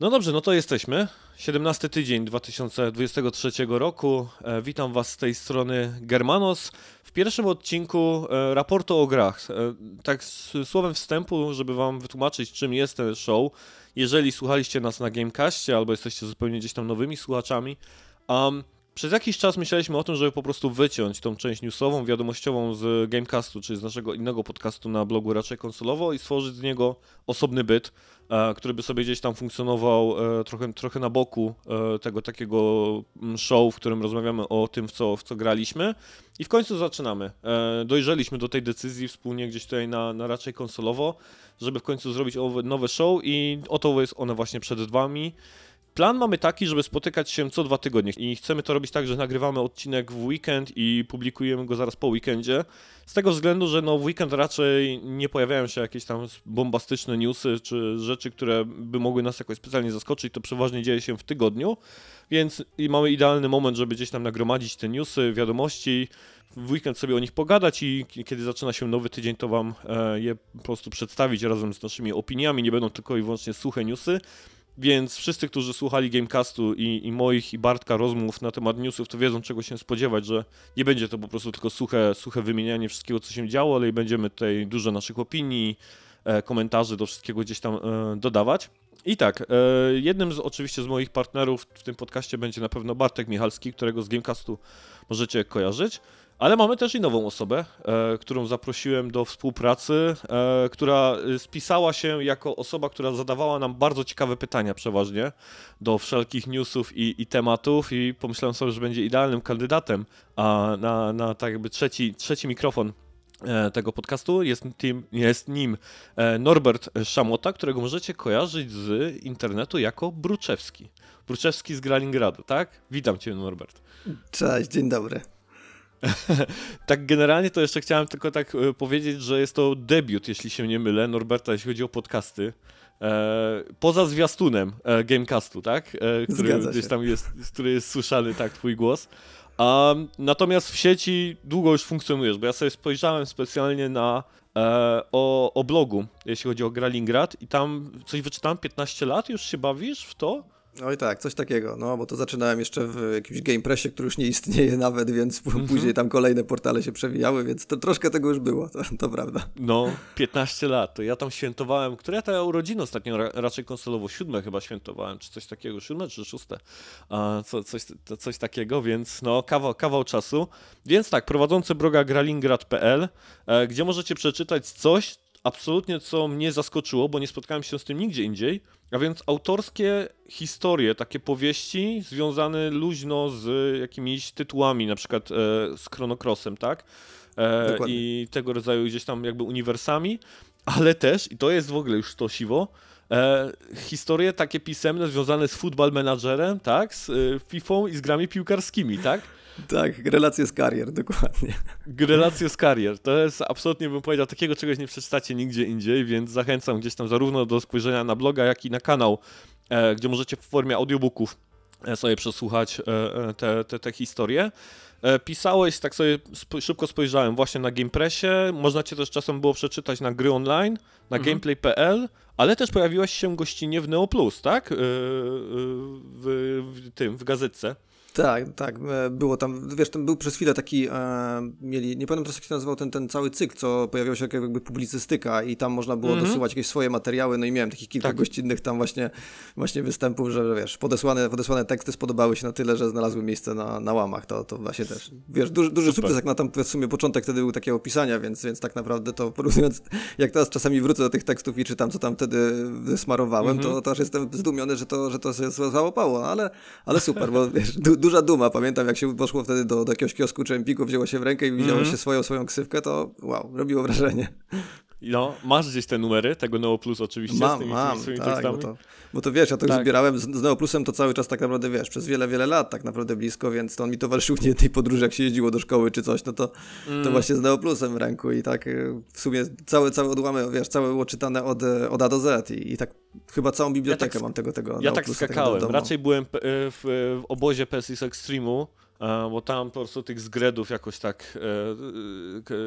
No dobrze, no to jesteśmy. 17 tydzień 2023 roku. E, witam Was z tej strony Germanos. W pierwszym odcinku e, raportu o grach. E, tak słowem wstępu, żeby Wam wytłumaczyć, czym jest ten show. Jeżeli słuchaliście nas na Gamecastie albo jesteście zupełnie gdzieś tam nowymi słuchaczami, um, przez jakiś czas myśleliśmy o tym, żeby po prostu wyciąć tą część newsową, wiadomościową z Gamecastu, czyli z naszego innego podcastu na blogu raczej konsolowo i stworzyć z niego osobny byt, e, który by sobie gdzieś tam funkcjonował e, trochę, trochę na boku e, tego takiego mm, show, w którym rozmawiamy o tym, w co, w co graliśmy. I w końcu zaczynamy. Dojrzeliśmy do tej decyzji wspólnie gdzieś tutaj na, na raczej konsolowo, żeby w końcu zrobić nowe show i oto jest one właśnie przed wami. Plan mamy taki, żeby spotykać się co dwa tygodnie i chcemy to robić tak, że nagrywamy odcinek w weekend i publikujemy go zaraz po weekendzie. Z tego względu, że no w weekend raczej nie pojawiają się jakieś tam bombastyczne newsy czy rzeczy, które by mogły nas jakoś specjalnie zaskoczyć. To przeważnie dzieje się w tygodniu, więc mamy idealny moment, żeby gdzieś tam nagromadzić te newsy, wiadomości, w weekend sobie o nich pogadać i kiedy zaczyna się nowy tydzień, to wam e, je po prostu przedstawić razem z naszymi opiniami. Nie będą tylko i wyłącznie suche newsy. Więc wszyscy, którzy słuchali Gamecastu i, i, moich i Bartka rozmów na temat newsów, to wiedzą czego się spodziewać, że nie będzie to po prostu tylko suche, suche wymienianie wszystkiego, co się działo, ale i będziemy tutaj dużo naszych opinii, e, komentarzy do wszystkiego gdzieś tam e, dodawać. I tak, e, jednym z oczywiście z moich partnerów w tym podcaście będzie na pewno Bartek Michalski, którego z Gamecastu możecie kojarzyć. Ale mamy też i nową osobę, e, którą zaprosiłem do współpracy, e, która spisała się jako osoba, która zadawała nam bardzo ciekawe pytania przeważnie do wszelkich newsów i, i tematów i pomyślałem sobie, że będzie idealnym kandydatem a na, na tak jakby trzeci, trzeci mikrofon e, tego podcastu. Jest, team, jest nim e, Norbert Szamota, którego możecie kojarzyć z internetu jako Bruczewski. Bruczewski z Gralingradu, tak? Witam Cię, Norbert. Cześć, dzień dobry. tak generalnie to jeszcze chciałem tylko tak e, powiedzieć, że jest to debiut, jeśli się nie mylę, Norberta, jeśli chodzi o podcasty. E, poza zwiastunem e, Gamecastu, tak? E, który gdzieś tam jest, który jest słyszany, tak, twój głos. A, natomiast w sieci długo już funkcjonujesz, bo ja sobie spojrzałem specjalnie na e, o, o blogu, jeśli chodzi o Gralingrad i tam coś wyczytałem, 15 lat już się bawisz w to? Oj tak, coś takiego, no bo to zaczynałem jeszcze w jakimś Game Pressie, który już nie istnieje nawet, więc -hmm. później tam kolejne portale się przewijały, więc to troszkę tego już było, to, to, prawda. No, 15 lat, to ja tam świętowałem, które ja ta urodziny ostatnio raczej konsolowo, siódme chyba świętowałem, czy coś takiego, siódme czy szóste, a, co, coś, to, coś takiego, więc no kawał, kawał czasu. Więc tak, prowadzący bloga gralingrad.pl, e, gdzie możecie przeczytać coś, absolutnie co mnie zaskoczyło, bo nie spotkałem się z tym nigdzie indziej, a więc autorskie historie, takie powieści związane luźno z jakimiś tytułami, na przykład e, z Chrono Crossem, tak? E, I tego rodzaju gdzieś tam jakby uniwersami, ale też, i to jest w ogóle już to siwo, e, historie takie pisemne związane z football managerem, tak? Z e, FIFA i z grami piłkarskimi, tak? Tak, relacje z karier, dokładnie. Relacje z karier. To jest absolutnie, bym powiedział, takiego czegoś nie przeczytacie nigdzie indziej, więc zachęcam gdzieś tam zarówno do spojrzenia na bloga, jak i na kanał, e, gdzie możecie w formie audiobooków e, sobie przesłuchać e, e, te, te, te historie. E, pisałeś, tak sobie sp szybko spojrzałem, właśnie na Gamepressie. Można cię też czasem było przeczytać na gry online, na mhm. gameplay.pl, ale też pojawiłaś się gościnie w Neo Plus, tak? W, w tym, w gazetce. Tak, tak, e, było tam, wiesz, tam był przez chwilę taki, e, mieli, nie pamiętam teraz jak się nazywał ten, ten cały cykl, co pojawiał się jakby publicystyka i tam można było mm -hmm. dosyłać jakieś swoje materiały, no i miałem takich kilka tak. gościnnych tam właśnie, właśnie występów, że wiesz, podesłane, podesłane teksty spodobały się na tyle, że znalazły miejsce na, na łamach, to, to właśnie też, wiesz, duży, duży sukces jak na tam w sumie początek wtedy był takiego opisania, więc, więc tak naprawdę to porównując, jak teraz czasami wrócę do tych tekstów i czytam, co tam wtedy smarowałem, mm -hmm. to, mhm. to aż jestem zdumiony, że to, że to się załapało, ale, ale super, bo wiesz, du, duża duma. Pamiętam, jak się poszło wtedy do, do jakiegoś kiosku czy Empiku, wzięło się w rękę i widziało mm -hmm. się swoją, swoją ksywkę, to wow, robiło wrażenie. No, masz gdzieś te numery tego Neo Plus oczywiście mam, z tymi, mam, tymi tak, tekstami? To, bo to wiesz, ja to tak. już zbierałem z, z Neo Plusem to cały czas tak naprawdę, wiesz, przez wiele, wiele lat tak naprawdę blisko, więc to on mi towarzyszył w jednej podróży, jak się jeździło do szkoły czy coś, no to, mm. to właśnie z Neo Plusem w ręku i tak y, w sumie całe, całe odłamy, wiesz, całe było czytane od, y, od A do Z i, i tak chyba całą bibliotekę ja tak, mam tego, tego Ja tak skakałem, raczej byłem w, w obozie PSX Extreme'u, e, bo tam po prostu tych zgredów jakoś tak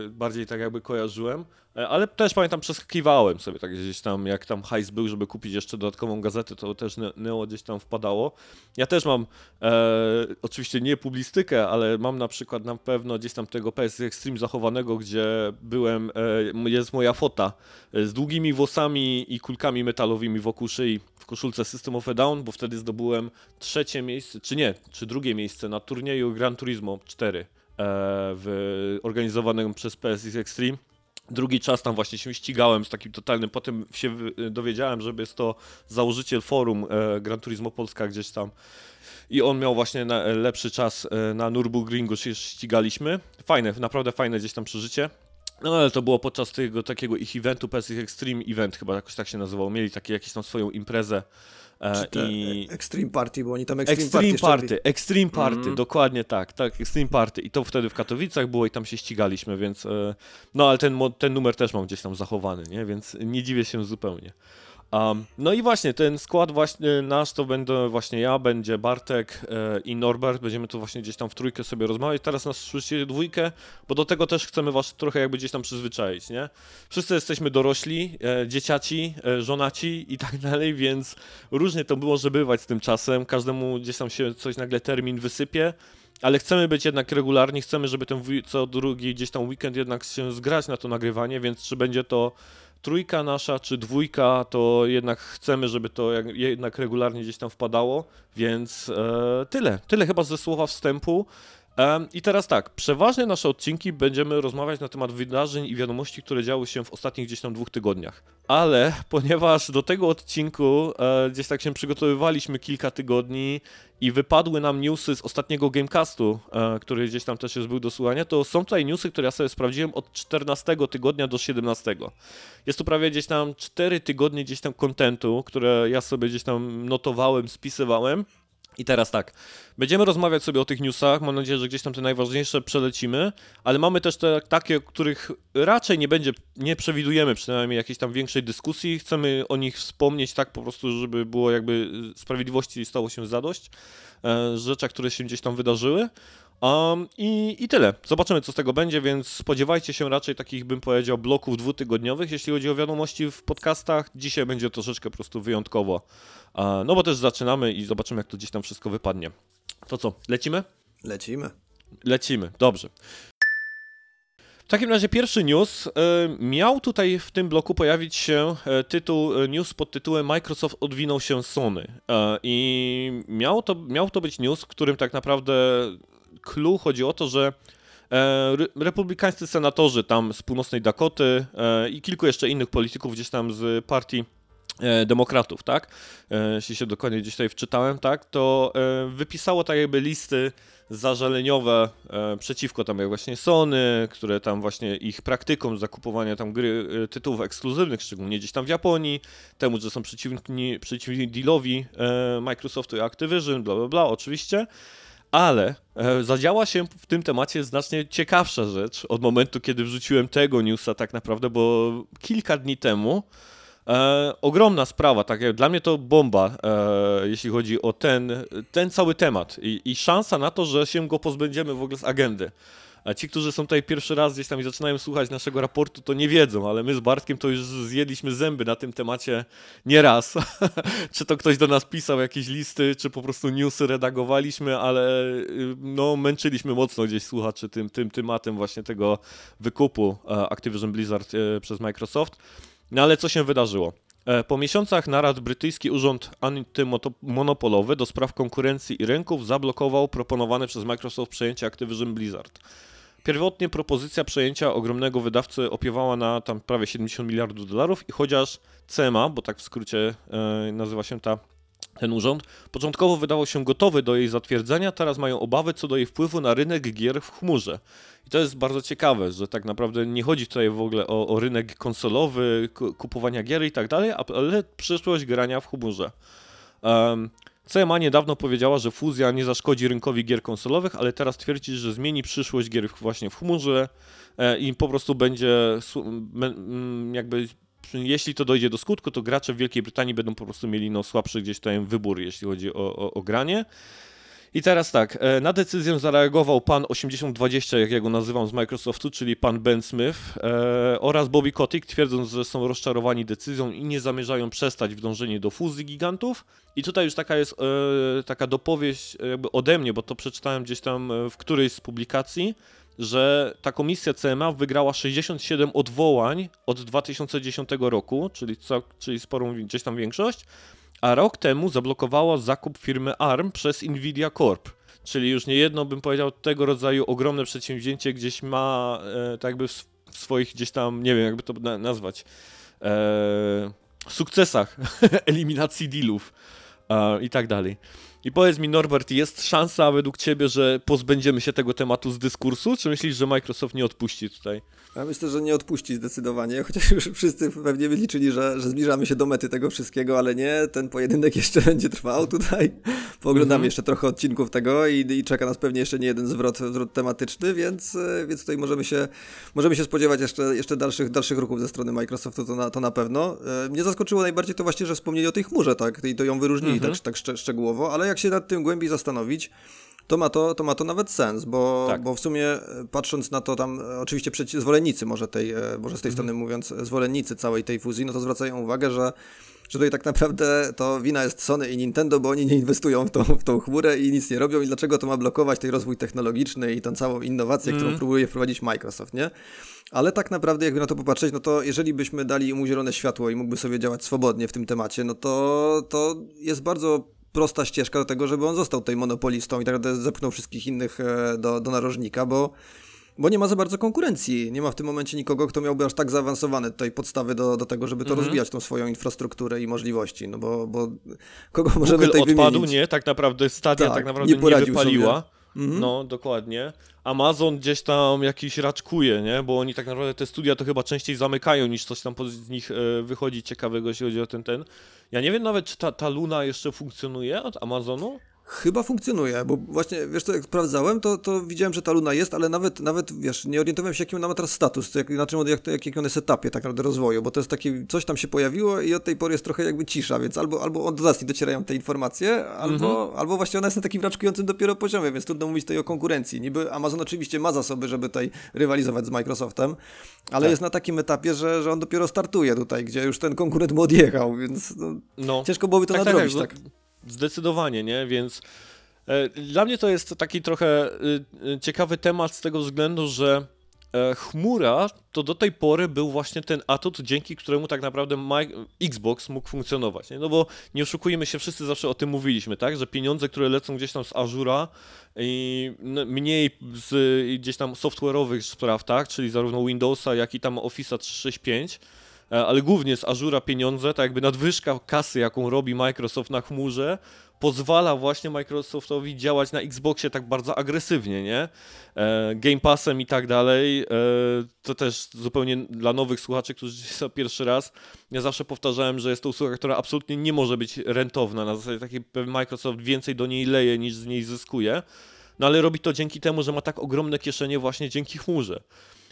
e, bardziej tak jakby kojarzyłem. E, ale też pamiętam, przeskakiwałem sobie tak gdzieś tam, jak tam hajs był, żeby kupić jeszcze dodatkową gazetę, to też Neo gdzieś tam wpadało. Ja też mam, e, oczywiście nie publistykę, ale mam na przykład na pewno gdzieś tam tego PS Extreme zachowanego, gdzie byłem, e, jest moja fota e, z długimi włosami i kulkami metalowymi wokół szyi w koszulce System of a Down, bo wtedy zdobyłem trzecie miejsce, czy nie, czy drugie miejsce na turnieju Gran Turismo 4 e, w, organizowanym przez PSX Extreme drugi czas tam właśnie się ścigałem z takim totalnym, potem się dowiedziałem, że jest to założyciel forum e, Gran Turismo Polska gdzieś tam i on miał właśnie lepszy czas e, na Nürburgringu się ścigaliśmy. Fajne, naprawdę fajne gdzieś tam przeżycie. No ale to było podczas tego takiego ich eventu, PSX Extreme Event chyba jakoś tak się nazywało. Mieli takie jakieś tam swoją imprezę i... Extreme Party, bo oni tam Extreme, Extreme Party. Party Extreme Party, mm. dokładnie tak, tak, Extreme Party. I to wtedy w Katowicach było i tam się ścigaliśmy, więc e, no ale ten, ten numer też mam gdzieś tam zachowany, nie? Więc nie dziwię się zupełnie. Um, no i właśnie, ten skład właśnie nasz to będę właśnie ja, będzie Bartek e, i Norbert, będziemy tu właśnie gdzieś tam w trójkę sobie rozmawiać. Teraz nas słyszycie dwójkę, bo do tego też chcemy was trochę jakby gdzieś tam przyzwyczaić, nie? Wszyscy jesteśmy dorośli, e, dzieciaci, e, żonaci i tak dalej, więc różnie to było, że bywać z tym czasem. Każdemu gdzieś tam się coś nagle termin wysypie ale chcemy być jednak regularni, chcemy, żeby ten co drugi gdzieś tam weekend jednak się zgrać na to nagrywanie, więc czy będzie to trójka nasza czy dwójka, to jednak chcemy, żeby to jednak regularnie gdzieś tam wpadało, więc e, tyle. Tyle chyba ze słowa wstępu. I teraz tak, przeważnie nasze odcinki będziemy rozmawiać na temat wydarzeń i wiadomości, które działy się w ostatnich gdzieś tam dwóch tygodniach. Ale ponieważ do tego odcinku e, gdzieś tak się przygotowywaliśmy kilka tygodni i wypadły nam newsy z ostatniego Gamecastu, e, który gdzieś tam też już był do słuchania, to są tutaj newsy, które ja sobie sprawdziłem od 14 tygodnia do 17. Jest tu prawie gdzieś tam 4 tygodnie gdzieś tam kontentu, które ja sobie gdzieś tam notowałem, spisywałem. I teraz tak, będziemy rozmawiać sobie o tych newsach, mam nadzieję, że gdzieś tam te najważniejsze przelecimy, ale mamy też te takie, których raczej nie będzie, nie przewidujemy przynajmniej jakiejś tam większej dyskusji, chcemy o nich wspomnieć tak po prostu, żeby było jakby sprawiedliwości stało się zadość, e, rzeczach, które się gdzieś tam wydarzyły. Um, i, I tyle. Zobaczymy, co z tego będzie, więc spodziewajcie się raczej takich, bym powiedział, bloków dwutygodniowych, jeśli chodzi o wiadomości w podcastach. Dzisiaj będzie troszeczkę po prostu wyjątkowo. No bo też zaczynamy i zobaczymy, jak to gdzieś tam wszystko wypadnie. To co, lecimy? Lecimy. Lecimy, dobrze. W takim razie pierwszy news. E, miał tutaj w tym bloku pojawić się e, tytuł, e, news pod tytułem Microsoft odwinął się Sony. I miał to, miał to być news, w którym tak naprawdę clue chodzi o to, że e, republikańscy senatorzy tam z północnej Dakoty e, i kilku jeszcze innych polityków gdzieś tam z partii e, demokratów, tak? Jeśli się dokładnie gdzieś tutaj wczytałem, tak? To wypisało tak jakby listy zażaleniowe przeciwko tam jak właśnie Sony, które tam właśnie ich praktyką zakupowania tam gry, tytułów ekskluzywnych, szczególnie gdzieś tam w Japonii, temu, że są przeciwni, przeciwni dealowi Microsoftu i Activision, bla bla bla, oczywiście. Ale e, zadziała się w tym temacie znacznie ciekawsza rzecz od momentu, kiedy wrzuciłem tego newsa tak naprawdę, bo kilka dni temu e, ogromna sprawa, tak dla mnie to bomba, e, jeśli chodzi o ten, ten cały temat i, i szansa na to, że się go pozbędziemy w ogóle z agendy. A ci, którzy są tutaj pierwszy raz gdzieś tam i zaczynają słuchać naszego raportu, to nie wiedzą, ale my z Bartkiem to już zjedliśmy zęby na tym temacie nie raz. czy to ktoś do nas pisał jakieś listy, czy po prostu newsy redagowaliśmy, ale y, no męczyliśmy mocno gdzieś słuchaczy tym, tym tematem właśnie tego wykupu e, Activision Blizzard e, przez Microsoft. No ale co się wydarzyło? E, po miesiącach narad brytyjski urząd antymonopolowy do spraw konkurencji i rynków zablokował proponowane przez Microsoft przejęcie Activision Blizzard. Pierwotnie propozycja przejęcia ogromnego wydawcy opiewała na tam prawie 70 miliardów dolarów i chociaż CMA, bo tak w skrócie e, nazywa się ta ten urząd, początkowo wydawał się gotowy do jej zatwierdzenia, teraz mają obawy co do jej wpływu na rynek gier w chmurze. I to jest bardzo ciekawe, że tak naprawdę nie chodzi tutaj w ogóle o, o rynek konsolowy, kupowania gier i tak dalej, ale przyszłość grania w chmurze. Um, CMA niedawno powiedziała, że fuzja nie zaszkodzi rynkowi gier konsolowych, ale teraz twierdzi, że zmieni przyszłość gier właśnie w chmurze e, i po prostu będzie jakby jeśli to dojdzie do skutku, to gracze w Wielkiej Brytanii będą po prostu mieli no, słabszy gdzieś tam wybór, jeśli chodzi o, o, o granie. I teraz tak, e, na decyzję zareagował pan 8020, jak ja go nazywam z Microsoftu, czyli pan Ben Smith e, oraz Bobby Kotick, twierdząc, że są rozczarowani decyzją i nie zamierzają przestać w dążeniu do fuzji gigantów. I tutaj już taka jest e, taka dopowieść jakby ode mnie, bo to przeczytałem gdzieś tam w którejś z publikacji, że ta komisja CMA wygrała 67 odwołań od 2010 roku, czyli, co, czyli sporą gdzieś tam większość, a rok temu zablokowała zakup firmy ARM przez Nvidia Corp. Czyli już nie jedno, bym powiedział, tego rodzaju ogromne przedsięwzięcie gdzieś ma e, tak jakby w, w, swoich gdzieś tam, nie wiem jakby to na, nazwać, e, sukcesach eliminacji dealów e, i tak dalej. I powiedz mi, Norbert, jest szansa według Ciebie, że pozbędziemy się tego tematu z dyskursu, czy myślisz, że Microsoft nie odpuści tutaj? Ja myślę, że nie odpuści zdecydowanie, chociaż już wszyscy pewnie liczyli, że, że zbliżamy się do mety tego wszystkiego, ale nie, ten pojedynek jeszcze będzie trwał tutaj. Pooglądamy mm -hmm. jeszcze trochę odcinków tego i, i, czeka nas pewnie jeszcze nie jeden zwrot, zwrot tematyczny, więc, więc tutaj możemy się, możemy się spodziewać jeszcze, jeszcze dalszych, dalszych ruchów ze strony Microsoftu, to na, to na pewno. E, mnie zaskoczyło najbardziej to właśnie, że wspomnieli o tej chmurze, tak, i to ją wyróżnili -hmm. tak, tak szcz szczegółowo, ale jak się nad tym głębiej zastanowić, to ma to, to ma to nawet sens, bo, tak. bo w sumie e, patrząc na to tam, e, oczywiście przeci- zwolennicy może tej, e, może z tej mhm. strony mówiąc, zwolennicy całej tej fuzji, no to zwracają uwagę, że że tutaj tak naprawdę to wina jest Sony i Nintendo, bo oni nie inwestują w tą, w tą chmurę i nic nie robią i dlaczego to ma blokować ten rozwój technologiczny i tą całą innowację, mm. którą próbuje wprowadzić Microsoft, nie? Ale tak naprawdę, jakby na to popatrzeć, no to jeżeli byśmy dali mu zielone światło i mógłby sobie działać swobodnie w tym temacie, no to, to jest bardzo prosta ścieżka do tego, żeby on został tutaj monopolistą i tak naprawdę zepchnął wszystkich innych e, do, do narożnika, bo, bo nie ma za bardzo konkurencji. Nie ma w tym momencie nikogo, kto miałby aż tak zaawansowane tutaj podstawy do, do tego, żeby to mhm. rozwijać, tą swoją infrastrukturę i możliwości. No bo, bo kogo możemy Google tutaj odpadł, wymienić? nie? Tak naprawdę Stadia tak, tak naprawdę nie, nie wypaliła. Mhm. No, dokładnie. Amazon gdzieś tam jakiś raczkuje, nie? Bo oni tak naprawdę te studia to chyba częściej zamykają niż coś tam z nich e, wychodzi ciekawego, jeśli chodzi o ten ten. Ja nie wiem nawet, czy ta, ta Luna jeszcze funkcjonuje od Amazonu. Chyba funkcjonuje, bo właśnie, wiesz co, jak sprawdzałem, to, to widziałem, że ta Luna jest, ale nawet, nawet wiesz, nie orientowałem się, jaki ona ma teraz status, jak, na czym, jak, jak, jak on jest etapie tak naprawdę rozwoju, bo to jest takie, coś tam się pojawiło i od tej pory jest trochę jakby cisza, więc albo, albo od nas nie docierają te informacje, albo, mhm. albo właśnie ona jest na takim raczkującym dopiero poziomie, więc trudno mówić tutaj o konkurencji. Niby Amazon oczywiście ma zasoby, żeby tutaj rywalizować z Microsoftem, ale tak. jest na takim etapie, że, że on dopiero startuje tutaj, gdzie już ten konkurent mu odjechał, więc no, no. ciężko byłoby to tak, tak nadrobić, tak. tak. Zdecydowanie, nie? Więc e, dla mnie to jest taki trochę e, ciekawy temat z tego względu, że e, chmura to do tej pory był właśnie ten atut, dzięki któremu tak naprawdę Xbox mógł funkcjonować. Nie? No bo nie oszukujmy się, wszyscy zawsze o tym mówiliśmy, tak? Że pieniądze, które lecą gdzieś tam z Azura i mniej z gdzieś tam software'owych spraw, tak? Czyli zarówno Windowsa, jak i tam Office'a 365 E, ale głównie z Azura pieniądze, tak jakby nadwyżka kasy, jaką robi Microsoft na chmurze, pozwala właśnie Microsoftowi działać na Xboxie tak bardzo agresywnie, nie? E, Game Passem i tak dalej. E, to też zupełnie dla nowych słuchaczy, którzy są pierwszy raz. Ja zawsze powtarzałem, że jest to usługa, która absolutnie nie może być rentowna. Na zasadzie takiej Microsoft więcej do niej leje niż z niej zyskuje. No ale robi to dzięki temu, że ma tak ogromne kieszenie właśnie dzięki chmurze.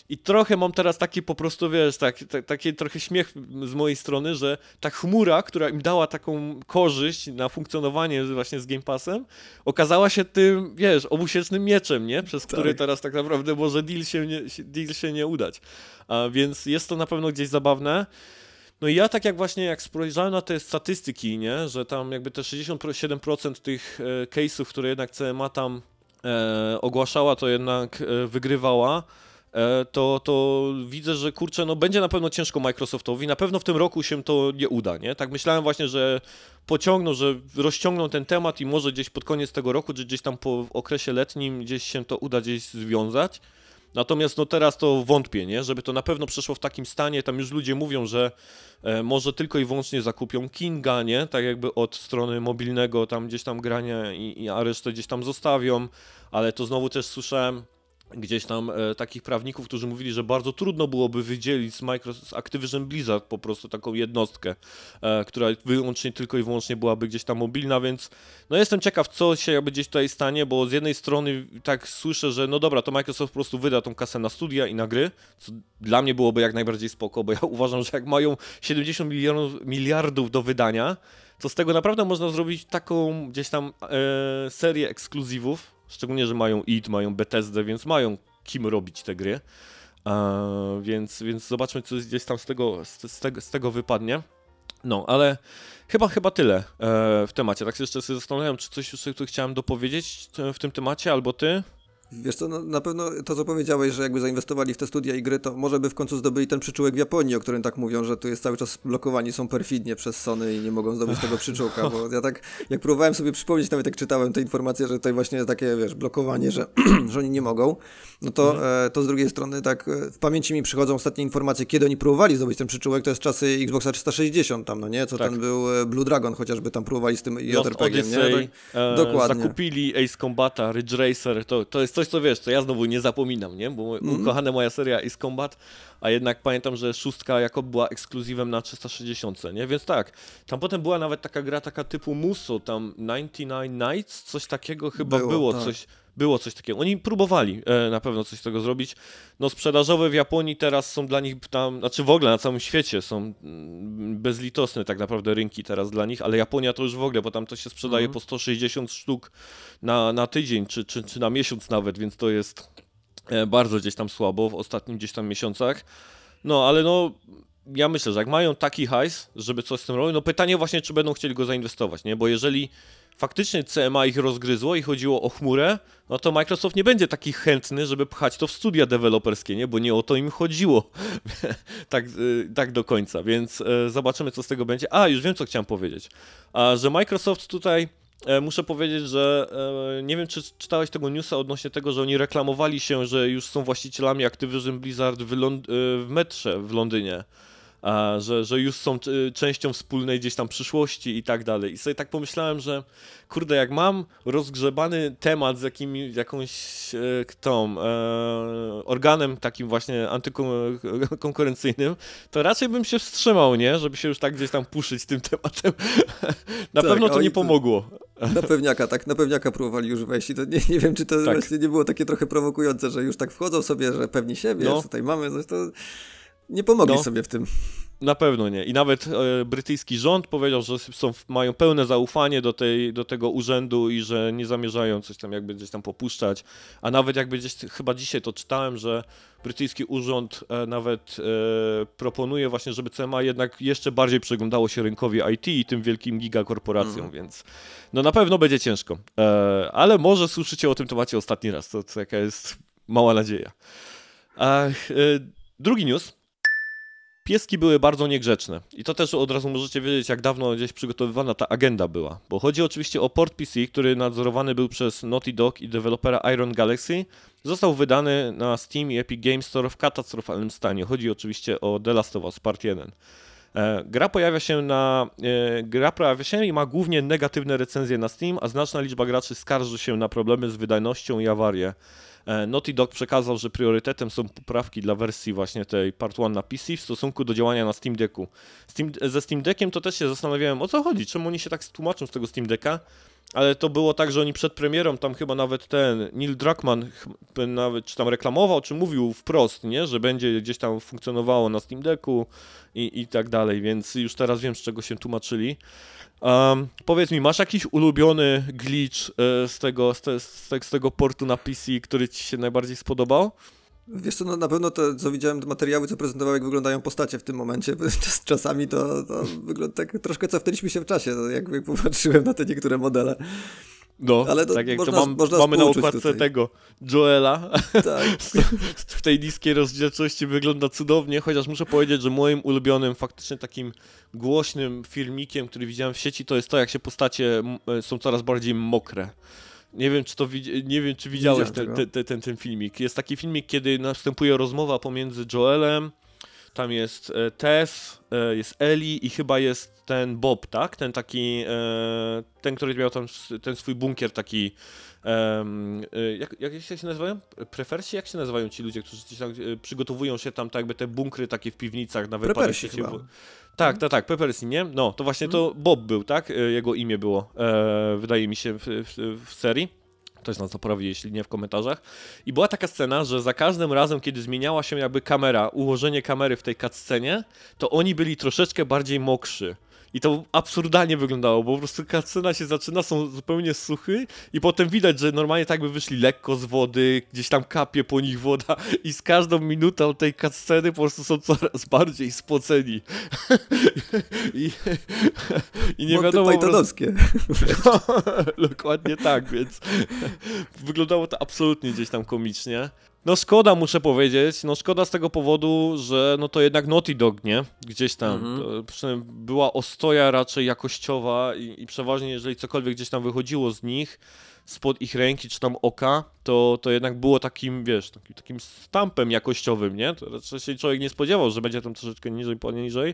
I trochę mam teraz taki po prostu, wiesz, tak, tak, taki trochę śmiech z mojej strony, że ta chmura, która im dała taką korzyść na funkcjonowanie właśnie z Game Passem, okazała się tym, wiesz, obusiecznym mieczem, nie? Przez tak. który teraz tak naprawdę może deal się nie, deal się nie udać. A więc jest to na pewno gdzieś zabawne. No i ja tak jak właśnie, jak spojrzałem na te statystyki, nie, że tam jakby te 67% tych e, case'ów, które jednak CMA tam e, ogłaszała, to jednak e, wygrywała. E, to, to widzę, że kurczę, no będzie na pewno ciężko Microsoftowi, na pewno w tym roku się to nie uda, nie? Tak myślałem właśnie, że pociągną, że rozciągną ten temat i może gdzieś pod koniec tego roku, czy gdzieś tam po okresie letnim gdzieś się to uda gdzieś związać. Natomiast no teraz to wątpię, nie? żeby to na pewno przeszło w takim stanie, tam już ludzie mówią, że e, może tylko i wyłącznie zakupią Kinga, nie? Tak jakby od strony mobilnego tam gdzieś tam grania i, i a resztę gdzieś tam zostawią, ale to znowu też słyszałem, gdzieś tam e, takich prawników, którzy mówili, że bardzo trudno byłoby wydzielić z, Microsoft, z Activision Blizzard po prostu taką jednostkę, e, która wyłącznie tylko i wyłącznie byłaby gdzieś tam mobilna, więc no jestem ciekaw, co się jakby gdzieś tutaj stanie, bo z jednej strony tak słyszę, że no dobra, to Microsoft po prostu wyda tą kasę na studia i na gry, co dla mnie byłoby jak najbardziej spoko, bo ja uważam, że jak mają 70 milionów, miliardów do wydania, to z tego naprawdę można zrobić taką gdzieś tam e, serię ekskluzywów, szczególnie, że mają id, mają Bethesda, więc mają kim robić te gry. E, więc, więc zobaczmy, co gdzieś tam z tego, z, z, tego, z tego wypadnie. No, ale chyba chyba tyle e, w temacie. Tak się jeszcze sobie zastanawiam, czy coś jeszcze tu chciałem dopowiedzieć e, w tym temacie, albo ty? Wiesz co, no, na pewno to, co powiedziałeś, że jakby zainwestowali w te studia i gry, to może by w końcu zdobyli ten przyczółek w Japonii, o którym tak mówią, że tu jest cały czas blokowani, są perfidnie przez Sony i nie mogą zdobyć tego przyczółka, bo ja tak, jak próbowałem sobie przypomnieć, nawet jak czytałem te informacje, że tutaj właśnie jest takie, wiesz, blokowanie, że, że oni nie mogą, no to, mhm. e, to z drugiej strony tak e, w pamięci mi przychodzą ostatnie informacje, kiedy oni próbowali zdobyć ten przyczółek, to jest czasy Xboxa 360 tam, no nie? Co tak. ten był e, Blue Dragon chociażby tam próbowali z tym JRPG-iem, nie? Tak, e, Dokładnie. Zakupili Ace Combata, Ridge Racer, to, to jest coś, co wiesz, co ja znowu nie zapominam, nie? Bo mm. ukochana moja seria Ace Combat, a jednak pamiętam, że szóstka jako była ekskluzywem na 360, nie? Więc tak, tam potem była nawet taka gra taka typu Muso, tam 99 Nights, coś takiego chyba było, było tak. coś było coś takiego. Oni próbowali e, na pewno coś z tego zrobić. No sprzedażowe w Japonii teraz są dla nich tam, znaczy w ogóle na całym świecie są mm, bezlitosne tak naprawdę rynki teraz dla nich, ale Japonia to już w ogóle, bo tam to się sprzedaje mhm. po 160 sztuk na, na tydzień, czy, czy, czy na miesiąc nawet, więc to jest e, bardzo gdzieś tam słabo w ostatnim gdzieś tam miesiącach. No, ale no ja myślę, że jak mają taki hajs, żeby coś z tym robić, no pytanie właśnie, czy będą chcieli go zainwestować, nie? Bo jeżeli faktycznie CMA ich rozgryzło i chodziło o chmurę, no to Microsoft nie będzie taki chętny, żeby pchać to w studia deweloperskie, nie? Bo nie o to im chodziło tak, y, tak do końca, więc e, zobaczymy, co z tego będzie. A, już wiem, co chciałem powiedzieć. A, że Microsoft tutaj e, Muszę powiedzieć, że e, nie wiem, czy czytałeś tego newsa odnośnie tego, że oni reklamowali się, że już są właścicielami Activision Blizzard w, Lond- w metrze w Londynie że, że już są y, częścią wspólnej gdzieś tam przyszłości i tak dalej. I sobie tak pomyślałem, że kurde, jak mam rozgrzebany temat z jakimi, jakąś e, tą, e, organem takim właśnie antykonkurencyjnym, to raczej bym się wstrzymał, nie? Żeby się już tak gdzieś tam puszyć tym tematem. na tak, pewno to nie pomogło. Na pewniaka, tak, na pewniaka próbowali już wejść i to nie, nie wiem, czy to tak. właśnie nie było takie trochę prowokujące, że już tak wchodzą sobie, że pewni siebie, no. tutaj mamy coś, to nie pomogli no, sobie w tym. Na pewno nie. I nawet e, brytyjski rząd powiedział, że są, mają pełne zaufanie do, tej, do tego urzędu i że nie zamierzają coś tam jakby gdzieś tam popuszczać. A nawet jakby gdzieś, chyba dzisiaj to czytałem, że brytyjski urząd e, nawet e, proponuje właśnie, żeby CMA jednak jeszcze bardziej przyglądało się rynkowi IT i tym wielkim gigakorporacjom, mm. więc no na pewno będzie ciężko. E, ale może słyszycie o tym temacie ostatni raz, to, to jaka jest mała nadzieja. E, drugi news Pieski były bardzo niegrzeczne. I to też od razu możecie wiedzieć, jak dawno gdzieś przygotowywana ta agenda była. Bo chodzi oczywiście o port PC, który nadzorowany był przez Naughty Dog i dewelopera Iron Galaxy. Został wydany na Steam i Epic Games Store w katastrofalnym stanie. Chodzi oczywiście o The Last of Us Part 1. E, gra pojawia się na. E, gra pojawia się i ma głównie negatywne recenzje na Steam, a znaczna liczba graczy skarży się na problemy z wydajnością i awarie. E, Naughty Dog przekazał, że priorytetem są poprawki dla wersji właśnie tej Part 1 na PC w stosunku do działania na Steam Decku. Steam, ze Steam Deckiem to też się zastanawiałem, o co chodzi, czemu oni się tak tłumaczą z tego Steam Decka, ale to było tak, że oni przed premierą, tam chyba nawet ten Neil Druckmann nawet czy tam reklamował, czy mówił wprost, nie, że będzie gdzieś tam funkcjonowało na Steam Decku i, i tak dalej, więc już teraz wiem, z czego się tłumaczyli. Um, powiedz mi, masz jakiś ulubiony glitch e, z, tego, z, te, z, te, z, tego portu na PC, który ci się najbardziej spodobał? Wiesz co, no na pewno to, co widziałem, te materiały, co prezentowały, jak wyglądają postacie w tym momencie, czasami to, to wygląda tak, troszkę cofnęliśmy się w czasie, jak popatrzyłem na te niektóre modele. No, Ale to tak jak można, to mam, mamy na okładce tutaj. tego Joela. Tak. w tej niskiej rozdzielczości wygląda cudownie, chociaż muszę powiedzieć, że moim ulubionym, faktycznie takim głośnym filmikiem, który widziałem w sieci, to jest to, jak się postacie e, są coraz bardziej mokre. Nie wiem, czy to nie wiem, czy widziałeś ten, ten, ten, ten filmik. Jest taki filmik, kiedy następuje rozmowa pomiędzy Joelem, tam jest e, Tess, e, jest Eli i chyba jest ten Bob, tak? Ten taki, e, ten, który miał tam ten swój bunkier taki, jak, jak się nazywają? Prefersi? Jak się nazywają ci ludzie, którzy tam przygotowują się tam tak jakby te bunkry takie w piwnicach na wypadek chyba. Tak, tak, tak, Peppersi, nie? No, to właśnie to Bob był, tak? Jego imię było, wydaje mi się, w, w, w serii. Ktoś nas poprawi, jeśli nie w komentarzach. I była taka scena, że za każdym razem, kiedy zmieniała się jakby kamera, ułożenie kamery w tej cutscenie, to oni byli troszeczkę bardziej mokrzy. I to absurdalnie wyglądało, bo po prostu cutscena się zaczyna, są zupełnie suchy i potem widać, że normalnie tak by wyszli lekko z wody, gdzieś tam kapie po nich woda i z każdą minutą tej cutsceny po prostu są coraz bardziej spoceni. I, i nie Monty wiadomo... Pythonowskie. Dokładnie tak, więc wyglądało to absolutnie gdzieś tam komicznie. No szkoda, muszę powiedzieć, no szkoda z tego powodu, że no to jednak Naughty Dog, nie? Gdzieś tam. Mhm. To była ostoja raczej jakościowa i, i przeważnie jeżeli cokolwiek gdzieś tam wychodziło z nich, spod ich ręki czy tam oka, to, to jednak było takim, wiesz, takim, takim stampem jakościowym, nie? To raczej się człowiek nie spodziewał, że będzie tam troszeczkę niżej, poniżej.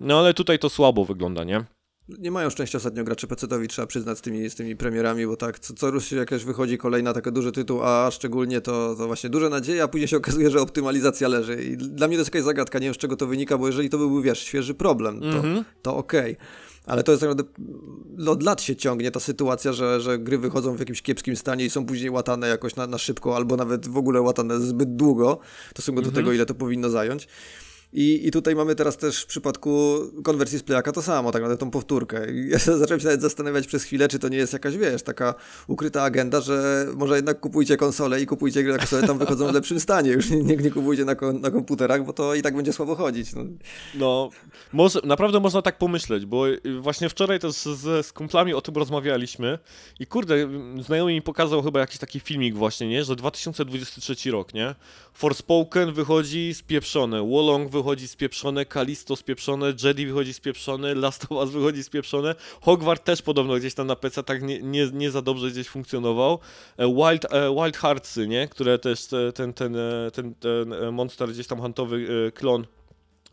No ale tutaj to słabo wygląda, nie? Nie mają szczęścia ostatnio gracze PC-towi, trzeba przyznać, z tymi, z tymi premierami, bo tak, co, co rusz jakaś wychodzi kolejna taka duży tytuł, a szczególnie to, to właśnie duże nadzieje, a później się okazuje, że optymalizacja leży. I dla mnie to jest jakaś zagadka, nie wiem z czego to wynika, bo jeżeli to byłby, wiesz, świeży problem, to, Mhm. to okej. Ale to jest tak naprawdę, no, od lat się ciągnie ta sytuacja, że, że gry wychodzą w jakimś kiepskim stanie i są później łatane jakoś na, na szybko, albo nawet w ogóle łatane zbyt długo, w stosunku do tego, ile to powinno zająć. I, I tutaj mamy teraz też w przypadku konwersji z Playaka to samo, tak naprawdę tą powtórkę. I ja zacząłem się nawet zastanawiać przez chwilę, czy to nie jest jakaś, wiesz, taka ukryta agenda, że może jednak kupujcie konsolę i kupujcie gry na konsole, tam wychodzą w lepszym stanie, już nie, nie kupujcie na, na komputerach, bo to i tak będzie słabo chodzić. No. No, naprawdę można tak pomyśleć, bo y, właśnie wczoraj też z, z kumplami o tym rozmawialiśmy i kurde, y, znajomy mi pokazał chyba jakiś taki filmik właśnie, nie, że 2023 rok, nie, Forspoken wychodzi spieprzone, Wolong wychodzi spieprzone, Kalisto spieprzone, Jedi wychodzi spieprzone, Last of Us wychodzi spieprzone, Hogwarts też podobno gdzieś tam na PC tak nie, nie, nie za dobrze gdzieś funkcjonował, E, Wild, e, Wild nie, które też ten, ten, e, ten, ten e, monster gdzieś tam huntowy klon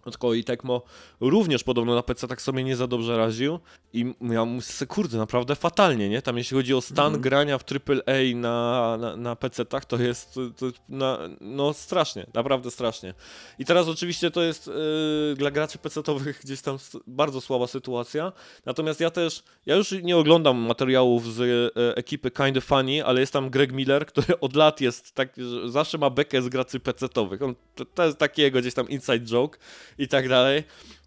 od kolei Tecmo również podobno na PC tak sobie nie za dobrze raził i ja myślę, kurde, naprawdę fatalnie, nie? Tam jeśli chodzi o stan Mhm. grania w AAA na, na, na PC-tach, to jest to, na, no strasznie, naprawdę strasznie. I teraz oczywiście to jest yy, dla graczy PC-towych gdzieś tam bardzo słaba sytuacja, natomiast ja też, ja już nie oglądam materiałów z e, ekipy Kinda Funny, ale jest tam Greg Miller, który od lat jest tak, że zawsze ma bekę z graczy PC-towych. On, to, to jest takiego gdzieś tam inside joke i tak dalej.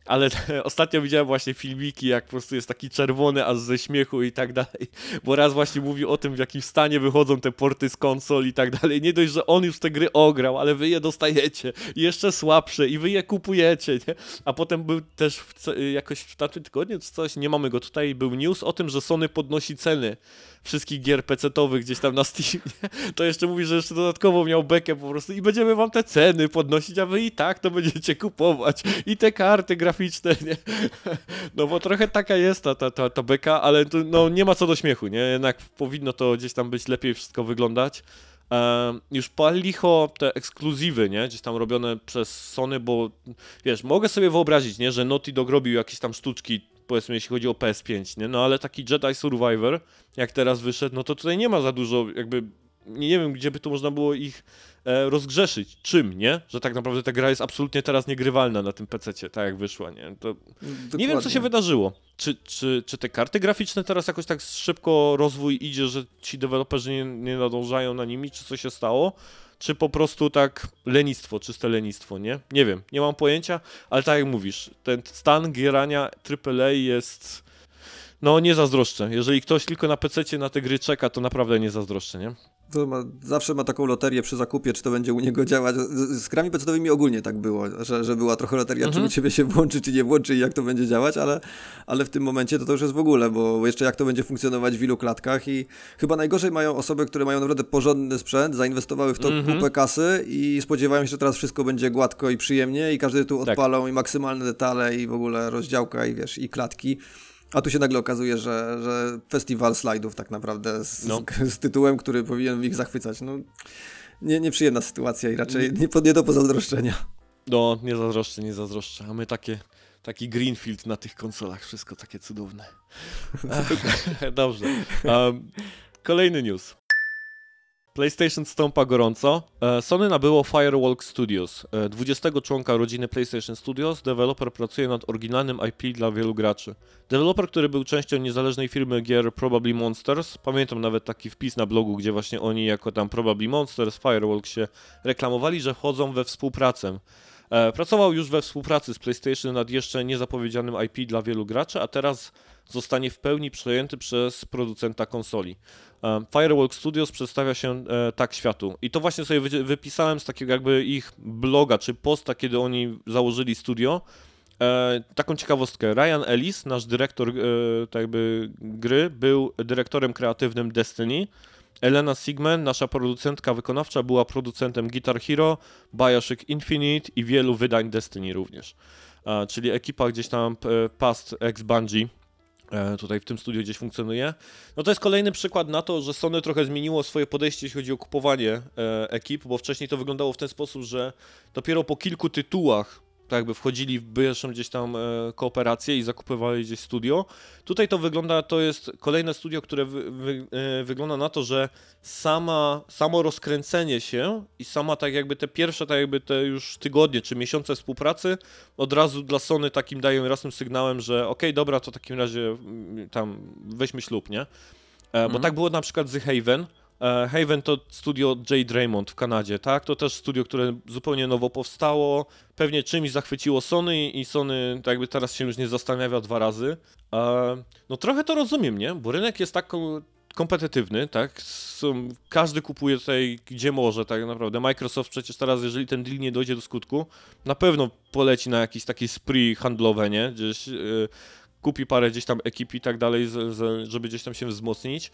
Ale ostatnio widziałem właśnie filmiki, jak po prostu jest taki czerwony aż ze śmiechu i tak dalej, bo raz właśnie mówił o tym, w jakim stanie wychodzą te porty z konsol i tak dalej. Nie dość, że on już te gry ograł, ale wy je dostajecie jeszcze słabsze i wy je kupujecie, nie? A potem był też w, jakoś w tamtym tygodniu czy coś, nie mamy go tutaj, był news o tym, że Sony podnosi ceny wszystkich gier PC-towych gdzieś tam na Steamie. To jeszcze mówi, że jeszcze dodatkowo miał bekę po prostu i będziemy wam te ceny podnosić, a wy i tak to będziecie kupować i te karty graficzne, nie? No bo trochę taka jest ta, ta, ta, ta beka, ale tu, no, nie ma co do śmiechu, nie? Jednak powinno to gdzieś tam być lepiej wszystko wyglądać. Już pal licho te ekskluzywy, nie? Gdzieś tam robione przez Sony, bo wiesz, mogę sobie wyobrazić, nie? Że Naughty Dog robił jakieś tam sztuczki, powiedzmy, jeśli chodzi o PS5, nie? No ale taki Jedi Survivor, jak teraz wyszedł, no to tutaj nie ma za dużo, jakby, nie, wiem, gdzie by tu można było ich rozgrzeszyć. Czym, nie? Że tak naprawdę ta gra jest absolutnie teraz niegrywalna na tym PC-cie, tak jak wyszła, nie? To nie wiem, co się wydarzyło. Czy, czy, czy te karty graficzne teraz jakoś tak szybko rozwój idzie, że ci deweloperzy nie, nie nadążają na nimi, czy co się stało? Czy po prostu tak lenistwo, czyste lenistwo, nie? Nie wiem, nie mam pojęcia, ale tak jak mówisz, ten stan gierania AAA jest... No, nie zazdroszczę. Jeżeli ktoś tylko na PC na te gry czeka, to naprawdę nie zazdroszczę, nie? Ma, zawsze ma taką loterię przy zakupie, czy to będzie u niego działać. Z, z grami pecetowymi ogólnie tak było, że, że była trochę loteria, Mhm. czy u ciebie się włączy, czy nie włączy i jak to będzie działać, ale, ale w tym momencie to, to już jest w ogóle, bo jeszcze jak to będzie funkcjonować w ilu klatkach i chyba najgorzej mają osoby, które mają naprawdę porządny sprzęt, zainwestowały w to Mhm. kupę kasy i spodziewają się, że teraz wszystko będzie gładko i przyjemnie i każdy tu Tak. odpalą i maksymalne detale i w ogóle rozdziałka i wiesz, i klatki. A tu się nagle okazuje, że, że festiwal slajdów tak naprawdę z, No. z, z tytułem, który powinien ich zachwycać. No, nie, nieprzyjemna sytuacja i raczej nie, nie do pozazdroszczenia. No, nie zazdroszczę, nie zazdroszczę. A my takie, taki greenfield na tych konsolach, wszystko takie cudowne. Dobrze. Um, kolejny news. PlayStation stąpa gorąco. E, Sony nabyło Firewalk Studios. E, 20 członka rodziny PlayStation Studios. Deweloper pracuje nad oryginalnym IP dla wielu graczy. Deweloper, który był częścią niezależnej firmy gier Probably Monsters. Pamiętam nawet taki wpis na blogu, gdzie właśnie oni jako tam Probably Monsters, Firewalk się reklamowali, że wchodzą we współpracę. E, pracował już we współpracy z PlayStation nad jeszcze niezapowiedzianym IP dla wielu graczy, a teraz zostanie w pełni przejęty przez producenta konsoli. Firewalk Studios przedstawia się e, tak światu. I to właśnie sobie wy- wypisałem z takiego jakby ich bloga, czy posta, kiedy oni założyli studio. E, taką ciekawostkę. Ryan Ellis, nasz dyrektor e, tak jakby gry, był dyrektorem kreatywnym Destiny. Elena Sigman, nasza producentka wykonawcza, była producentem Guitar Hero, Bioshock Infinite i wielu wydań Destiny również. Czyli ekipa gdzieś tam past ex Bungie tutaj w tym studiu gdzieś funkcjonuje. No to jest kolejny przykład na to, że Sony trochę zmieniło swoje podejście, jeśli chodzi o kupowanie e, ekip, bo wcześniej to wyglądało w ten sposób, że dopiero po kilku tytułach tak jakby wchodzili w pierwszą gdzieś tam e, kooperację i zakupywali gdzieś studio. Tutaj to wygląda, to jest kolejne studio, które wy, wy, e, wygląda na to, że sama, samo rozkręcenie się i sama tak jakby te pierwsze tak jakby te już tygodnie czy miesiące współpracy od razu dla Sony takim dają jasnym sygnałem, że okej, dobra, to w takim razie mm, tam weźmy ślub, nie? E, Bo Mhm. tak było na przykład z Haven. E, Haven to studio J. Draymond w Kanadzie, tak? To też studio, które zupełnie nowo powstało. Pewnie czymś zachwyciło Sony i Sony tak jakby teraz się już nie zastanawia dwa razy. E, No trochę to rozumiem, nie? Bo rynek jest tak kom- kompetytywny, tak? Każdy kupuje tutaj gdzie może, tak naprawdę. Microsoft przecież teraz, jeżeli ten deal nie dojdzie do skutku, na pewno poleci na jakieś takie spree handlowe, nie? Gdzieś e, kupi parę gdzieś tam ekip i tak dalej, żeby gdzieś tam się wzmocnić.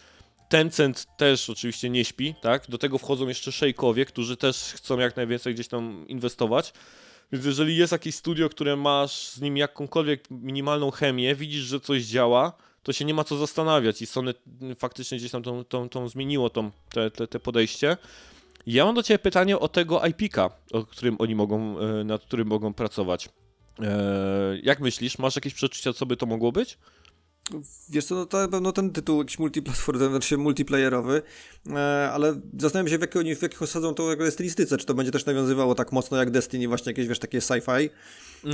Tencent też oczywiście nie śpi, tak? Do tego wchodzą jeszcze szejkowie, którzy też chcą jak najwięcej gdzieś tam inwestować. Więc jeżeli jest jakieś studio, które masz z nim jakąkolwiek minimalną chemię, widzisz, że coś działa, to się nie ma co zastanawiać i Sony faktycznie gdzieś tam tą, tą, tą zmieniło tą, te, te, te podejście. Ja mam do Ciebie pytanie o tego IP-ka, o którym oni mogą, e, nad którym mogą pracować. E, Jak myślisz, masz jakieś przeczucia, co by to mogło być? Wiesz co, no to na pewno ten tytuł jakiś multiplatformowy, znaczy multiplayerowy, e, ale zastanawiam się w, jakie oni, w jakich osadzą to jakby stylistyce, czy to będzie też nawiązywało tak mocno jak Destiny, właśnie jakieś wiesz, takie sci-fi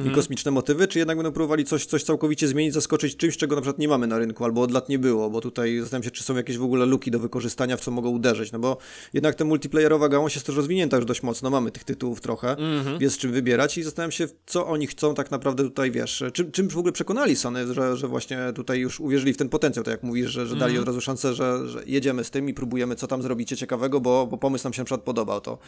i kosmiczne motywy, czy jednak będą próbowali coś, coś całkowicie zmienić, zaskoczyć czymś, czego na przykład nie mamy na rynku, albo od lat nie było, bo tutaj zastanawiam się, czy są jakieś w ogóle luki do wykorzystania, w co mogą uderzyć, no bo jednak ta multiplayerowa gałąź jest też rozwinięta już dość mocno, mamy tych tytułów trochę, jest z czym wybierać i zastanawiam się, co oni chcą tak naprawdę tutaj, wiesz, czym, czym w ogóle przekonali Sony, że, że właśnie tutaj już uwierzyli w ten potencjał, tak jak mówisz, że, że dali od razu szansę, że, że jedziemy z tym i próbujemy, co tam zrobicie ciekawego, bo, bo pomysł nam się na przykład podobał, to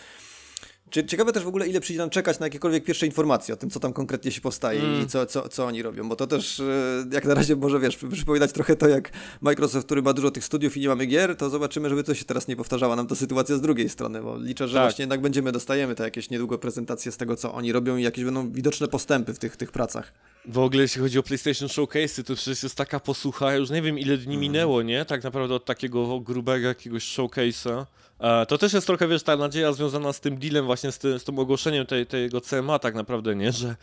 Ciekawe też w ogóle, ile przyjdzie nam czekać na jakiekolwiek pierwsze informacje o tym, co tam konkretnie się powstaje i co, co, co oni robią, bo to też e, jak na razie może, wiesz, przypominać trochę to jak Microsoft, który ma dużo tych studiów i nie mamy gier, to zobaczymy, żeby to się teraz nie powtarzała nam ta sytuacja z drugiej strony, bo liczę, że Tak. właśnie jednak będziemy, dostajemy te jakieś niedługo prezentacje z tego, co oni robią i jakieś będą widoczne postępy w tych, tych pracach. W ogóle jeśli chodzi o PlayStation Showcase, to przecież jest taka posłucha, już nie wiem ile dni minęło, nie? Tak naprawdę od takiego grubego jakiegoś showcase'a. E, To też jest trochę, wiesz, ta nadzieja związana z tym dealem, właśnie z, ty, z tym ogłoszeniem tej, tego CMA tak naprawdę, nie? Że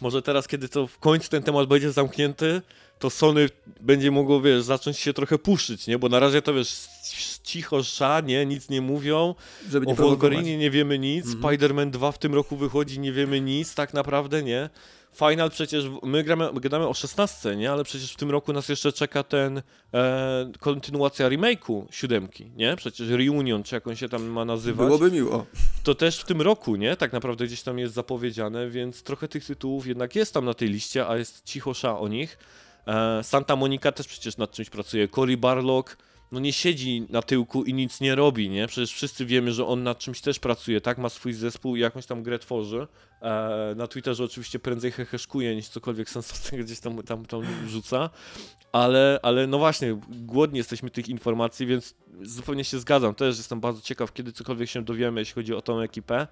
może teraz, kiedy to w końcu ten temat będzie zamknięty, to Sony będzie mogło, wiesz, zacząć się trochę puszyć, nie? Bo na razie to, wiesz, cicho sza, nie? Nic nie mówią. Żeby nie o. Wolverinie nie wiemy nic, Spider-Man 2 w tym roku wychodzi, nie wiemy nic, tak naprawdę, nie? Final przecież, my gramy, gadamy o 16, nie? Ale przecież w tym roku nas jeszcze czeka ten e, kontynuacja remake'u siódemki, nie? Przecież Reunion, czy jak on się tam ma nazywać. Byłoby miło. To też w tym roku, nie? Tak naprawdę gdzieś tam jest zapowiedziane, więc trochę tych tytułów jednak jest tam na tej liście, a jest cicho sza o nich. E, Santa Monica też przecież nad czymś pracuje. Cory Barlog, no nie siedzi na tyłku i nic nie robi, nie? Przecież wszyscy wiemy, że on nad czymś też pracuje, tak? Ma swój zespół i jakąś tam grę tworzy. E, na Twitterze oczywiście prędzej heheszkuje niż cokolwiek sensownego gdzieś tam, tam, tam rzuca. Ale, ale no właśnie, głodni jesteśmy tych informacji, więc zupełnie się zgadzam. Też jestem bardzo ciekaw, kiedy cokolwiek się dowiemy, jeśli chodzi o tą ekipę.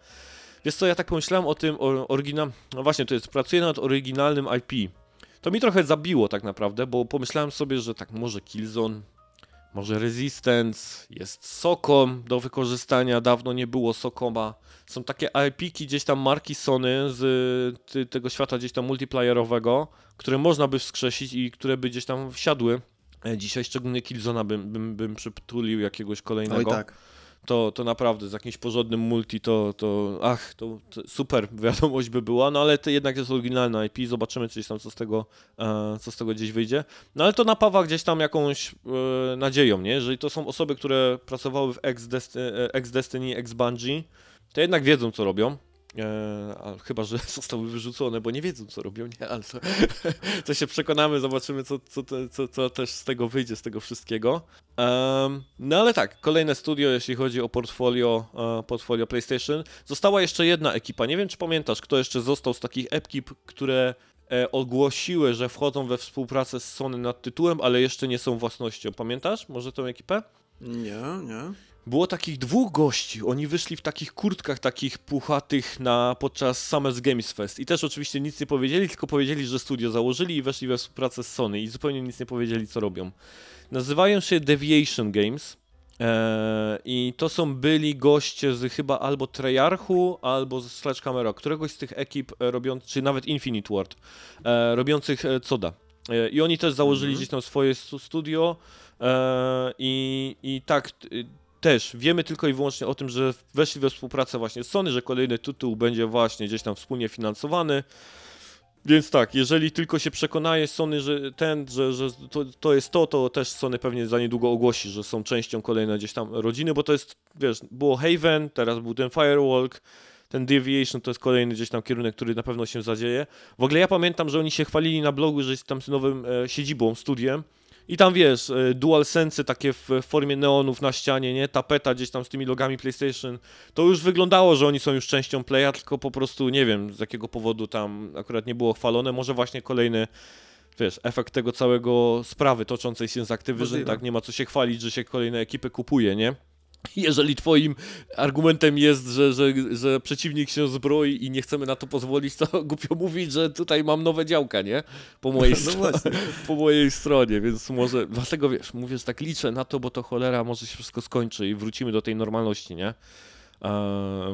Wiesz co, ja tak pomyślałem o tym o, oryginal... No właśnie, to jest, pracuję nad oryginalnym IP. To mi trochę zabiło tak naprawdę, bo pomyślałem sobie, że tak może Killzone, może Resistance, jest Sokom do wykorzystania, dawno nie było Sokoma. Są takie IP-ki gdzieś tam marki Sony z tego świata gdzieś tam multiplayerowego, które można by wskrzesić i które by gdzieś tam wsiadły. E, Dzisiaj szczególnie Killzona bym, bym, bym przytulił jakiegoś kolejnego Oj tak. To, to naprawdę z jakimś porządnym multi to, to ach, to, to super wiadomość by była, no ale to jednak jest oryginalna IP, zobaczymy gdzieś tam co z tego, e, co z tego gdzieś wyjdzie. No ale to napawa gdzieś tam jakąś e, nadzieją, nie? Jeżeli to są osoby, które pracowały w ex-Destiny, ex-Destiny, ex-Bungie, to jednak wiedzą co robią. E, chyba, że zostały wyrzucone, bo nie wiedzą, co robią, nie, ale to, to się przekonamy, zobaczymy, co, co, co, co też z tego wyjdzie, z tego wszystkiego. Um, no ale tak, kolejne studio, jeśli chodzi o portfolio, uh, portfolio PlayStation. Została jeszcze jedna ekipa, nie wiem, czy pamiętasz, kto jeszcze został z takich ekip, które e, ogłosiły, że wchodzą we współpracę z Sony nad tytułem, ale jeszcze nie są własnością. Pamiętasz może tę ekipę? Nie, nie. Było takich dwóch gości, oni wyszli w takich kurtkach takich puchatych na, podczas Summers Games Fest i też oczywiście nic nie powiedzieli, tylko powiedzieli, że studio założyli i weszli we współpracę z Sony i zupełnie nic nie powiedzieli, co robią. Nazywają się Deviation Games eee, i to są byli goście z chyba albo Treyarchu, albo z Sledgehammera, któregoś z tych ekip robiących, czy nawet Infinite Ward, e, robiących e, Coda. E, I oni też założyli mm -hmm. gdzieś tam swoje studio e, i, i tak też wiemy tylko i wyłącznie o tym, że weszli we współpracę właśnie z Sony, że kolejny tytuł będzie właśnie gdzieś tam wspólnie finansowany. Więc tak, jeżeli tylko się przekonaje Sony, że ten, że, że to, to jest to, to też Sony pewnie za niedługo ogłosi, że są częścią kolejnej gdzieś tam rodziny, bo to jest, wiesz, było Haven, teraz był ten Firewalk, ten Deviation to jest kolejny gdzieś tam kierunek, który na pewno się zadzieje. W ogóle ja pamiętam, że oni się chwalili na blogu, że jest tam nowym e, siedzibą, studiem, i tam wiesz, e, dual sense takie w formie neonów na ścianie, nie? Tapeta gdzieś tam z tymi logami PlayStation. To już wyglądało, że oni są już częścią Playa, tylko po prostu nie wiem z jakiego powodu tam akurat nie było chwalone. Może właśnie kolejny wiesz, efekt tego całego sprawy toczącej się z Activision, tak nie ma co się chwalić, że się kolejne ekipy kupuje, nie? Jeżeli twoim argumentem jest, że, że, że przeciwnik się zbroi i nie chcemy na to pozwolić, to głupio mówić, że tutaj mam nowe działka, nie? Po mojej, no po mojej stronie, więc może, dlatego wiesz, mówię, że tak liczę na to, bo to cholera może się wszystko skończy i wrócimy do tej normalności, nie?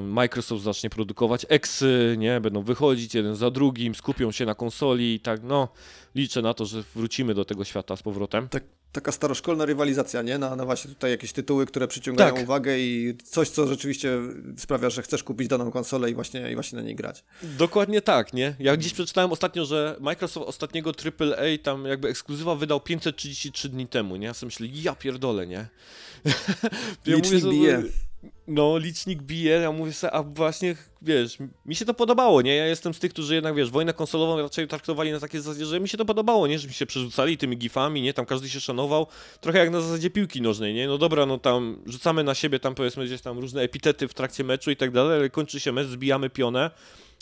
Microsoft zacznie produkować Xy, nie? Będą wychodzić jeden za drugim, skupią się na konsoli i tak, no, liczę na to, że wrócimy do tego świata z powrotem. Tak, taka staroszkolna rywalizacja, nie? Na, na właśnie tutaj jakieś tytuły, które przyciągają tak. uwagę i coś, co rzeczywiście sprawia, że chcesz kupić daną konsolę i właśnie, i właśnie na niej grać. Dokładnie tak, nie? Ja gdzieś przeczytałem ostatnio, że Microsoft ostatniego AAA tam jakby ekskluzywa wydał 533 dni temu, nie? Ja sobie myślę, ja pierdolę, nie? ja Licznik mówię, bije. No, licznik bije, ja mówię sobie, a właśnie, wiesz, mi się to podobało, nie? Ja jestem z tych, którzy jednak, wiesz, wojnę konsolową raczej traktowali na takie zasadzie, że mi się to podobało, nie? Że mi się przerzucali tymi gifami, nie? Tam każdy się szanował, trochę jak na zasadzie piłki nożnej, nie? No dobra, no tam rzucamy na siebie tam powiedzmy gdzieś tam różne epitety w trakcie meczu i tak dalej, ale kończy się mecz, zbijamy pionę,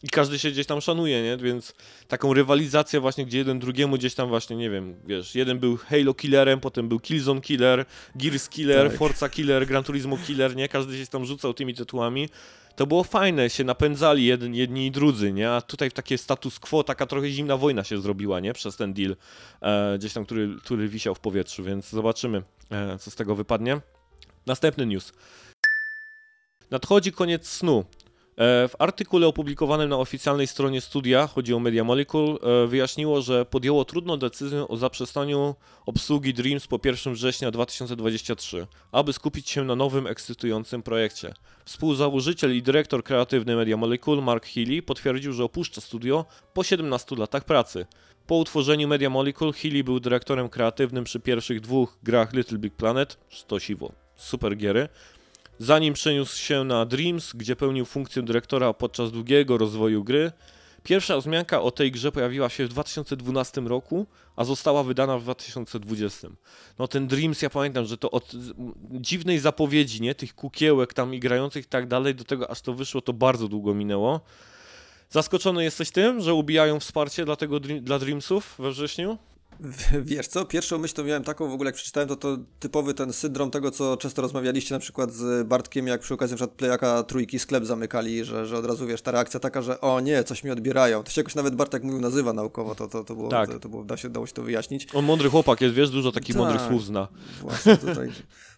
i każdy się gdzieś tam szanuje, nie? Więc taką rywalizację właśnie, gdzie jeden drugiemu gdzieś tam właśnie, nie wiem, wiesz, jeden był Halo Killerem, potem był Killzone Killer, Gears Killer, tak. Forza Killer, Gran Turismo Killer, nie? Każdy się tam rzucał tymi tytułami. To było fajne, się napędzali jeden, jedni i drudzy, nie? A tutaj w takie status quo, taka trochę zimna wojna się zrobiła, nie? Przez ten deal e, gdzieś tam, który, który wisiał w powietrzu, więc zobaczymy, e, co z tego wypadnie. Następny news. Nadchodzi koniec snu. E, w artykule opublikowanym na oficjalnej stronie studia, chodzi o Media Molecule, e, wyjaśniło, że podjęło trudną decyzję o zaprzestaniu obsługi Dreams po 1 września 2023, aby skupić się na nowym, ekscytującym projekcie. Współzałożyciel i dyrektor kreatywny Media Molecule, Mark Healy, potwierdził, że opuszcza studio po 17 latach pracy. Po utworzeniu Media Molecule, Healy był dyrektorem kreatywnym przy pierwszych dwóch grach Little Big Planet, to siwo, super giery, zanim przeniósł się na Dreams, gdzie pełnił funkcję dyrektora podczas długiego rozwoju gry. Pierwsza wzmianka o tej grze pojawiła się w 2012 roku, a została wydana w 2020. No ten Dreams, ja pamiętam, że to od dziwnej zapowiedzi, nie, tych kukiełek tam i grających i tak dalej, do tego aż to wyszło, to bardzo długo minęło. Zaskoczony jesteś tym, że ubijają wsparcie dla, tego, dla Dreamsów we wrześniu? Wiesz co, pierwszą myśl to miałem taką w ogóle, jak przeczytałem, to to typowy ten syndrom tego, co często rozmawialiście na przykład z Bartkiem, jak przy okazji na przykład Playaka trójki sklep zamykali, że, że od razu, wiesz, ta reakcja taka, że o nie, coś mi odbierają. To się jakoś nawet Bartek mówił, nazywa naukowo, to, to, to było, tak. to, to było da się, dało się to wyjaśnić. On mądry chłopak jest, wiesz, dużo takich tak, mądrych słów zna. Właśnie tutaj.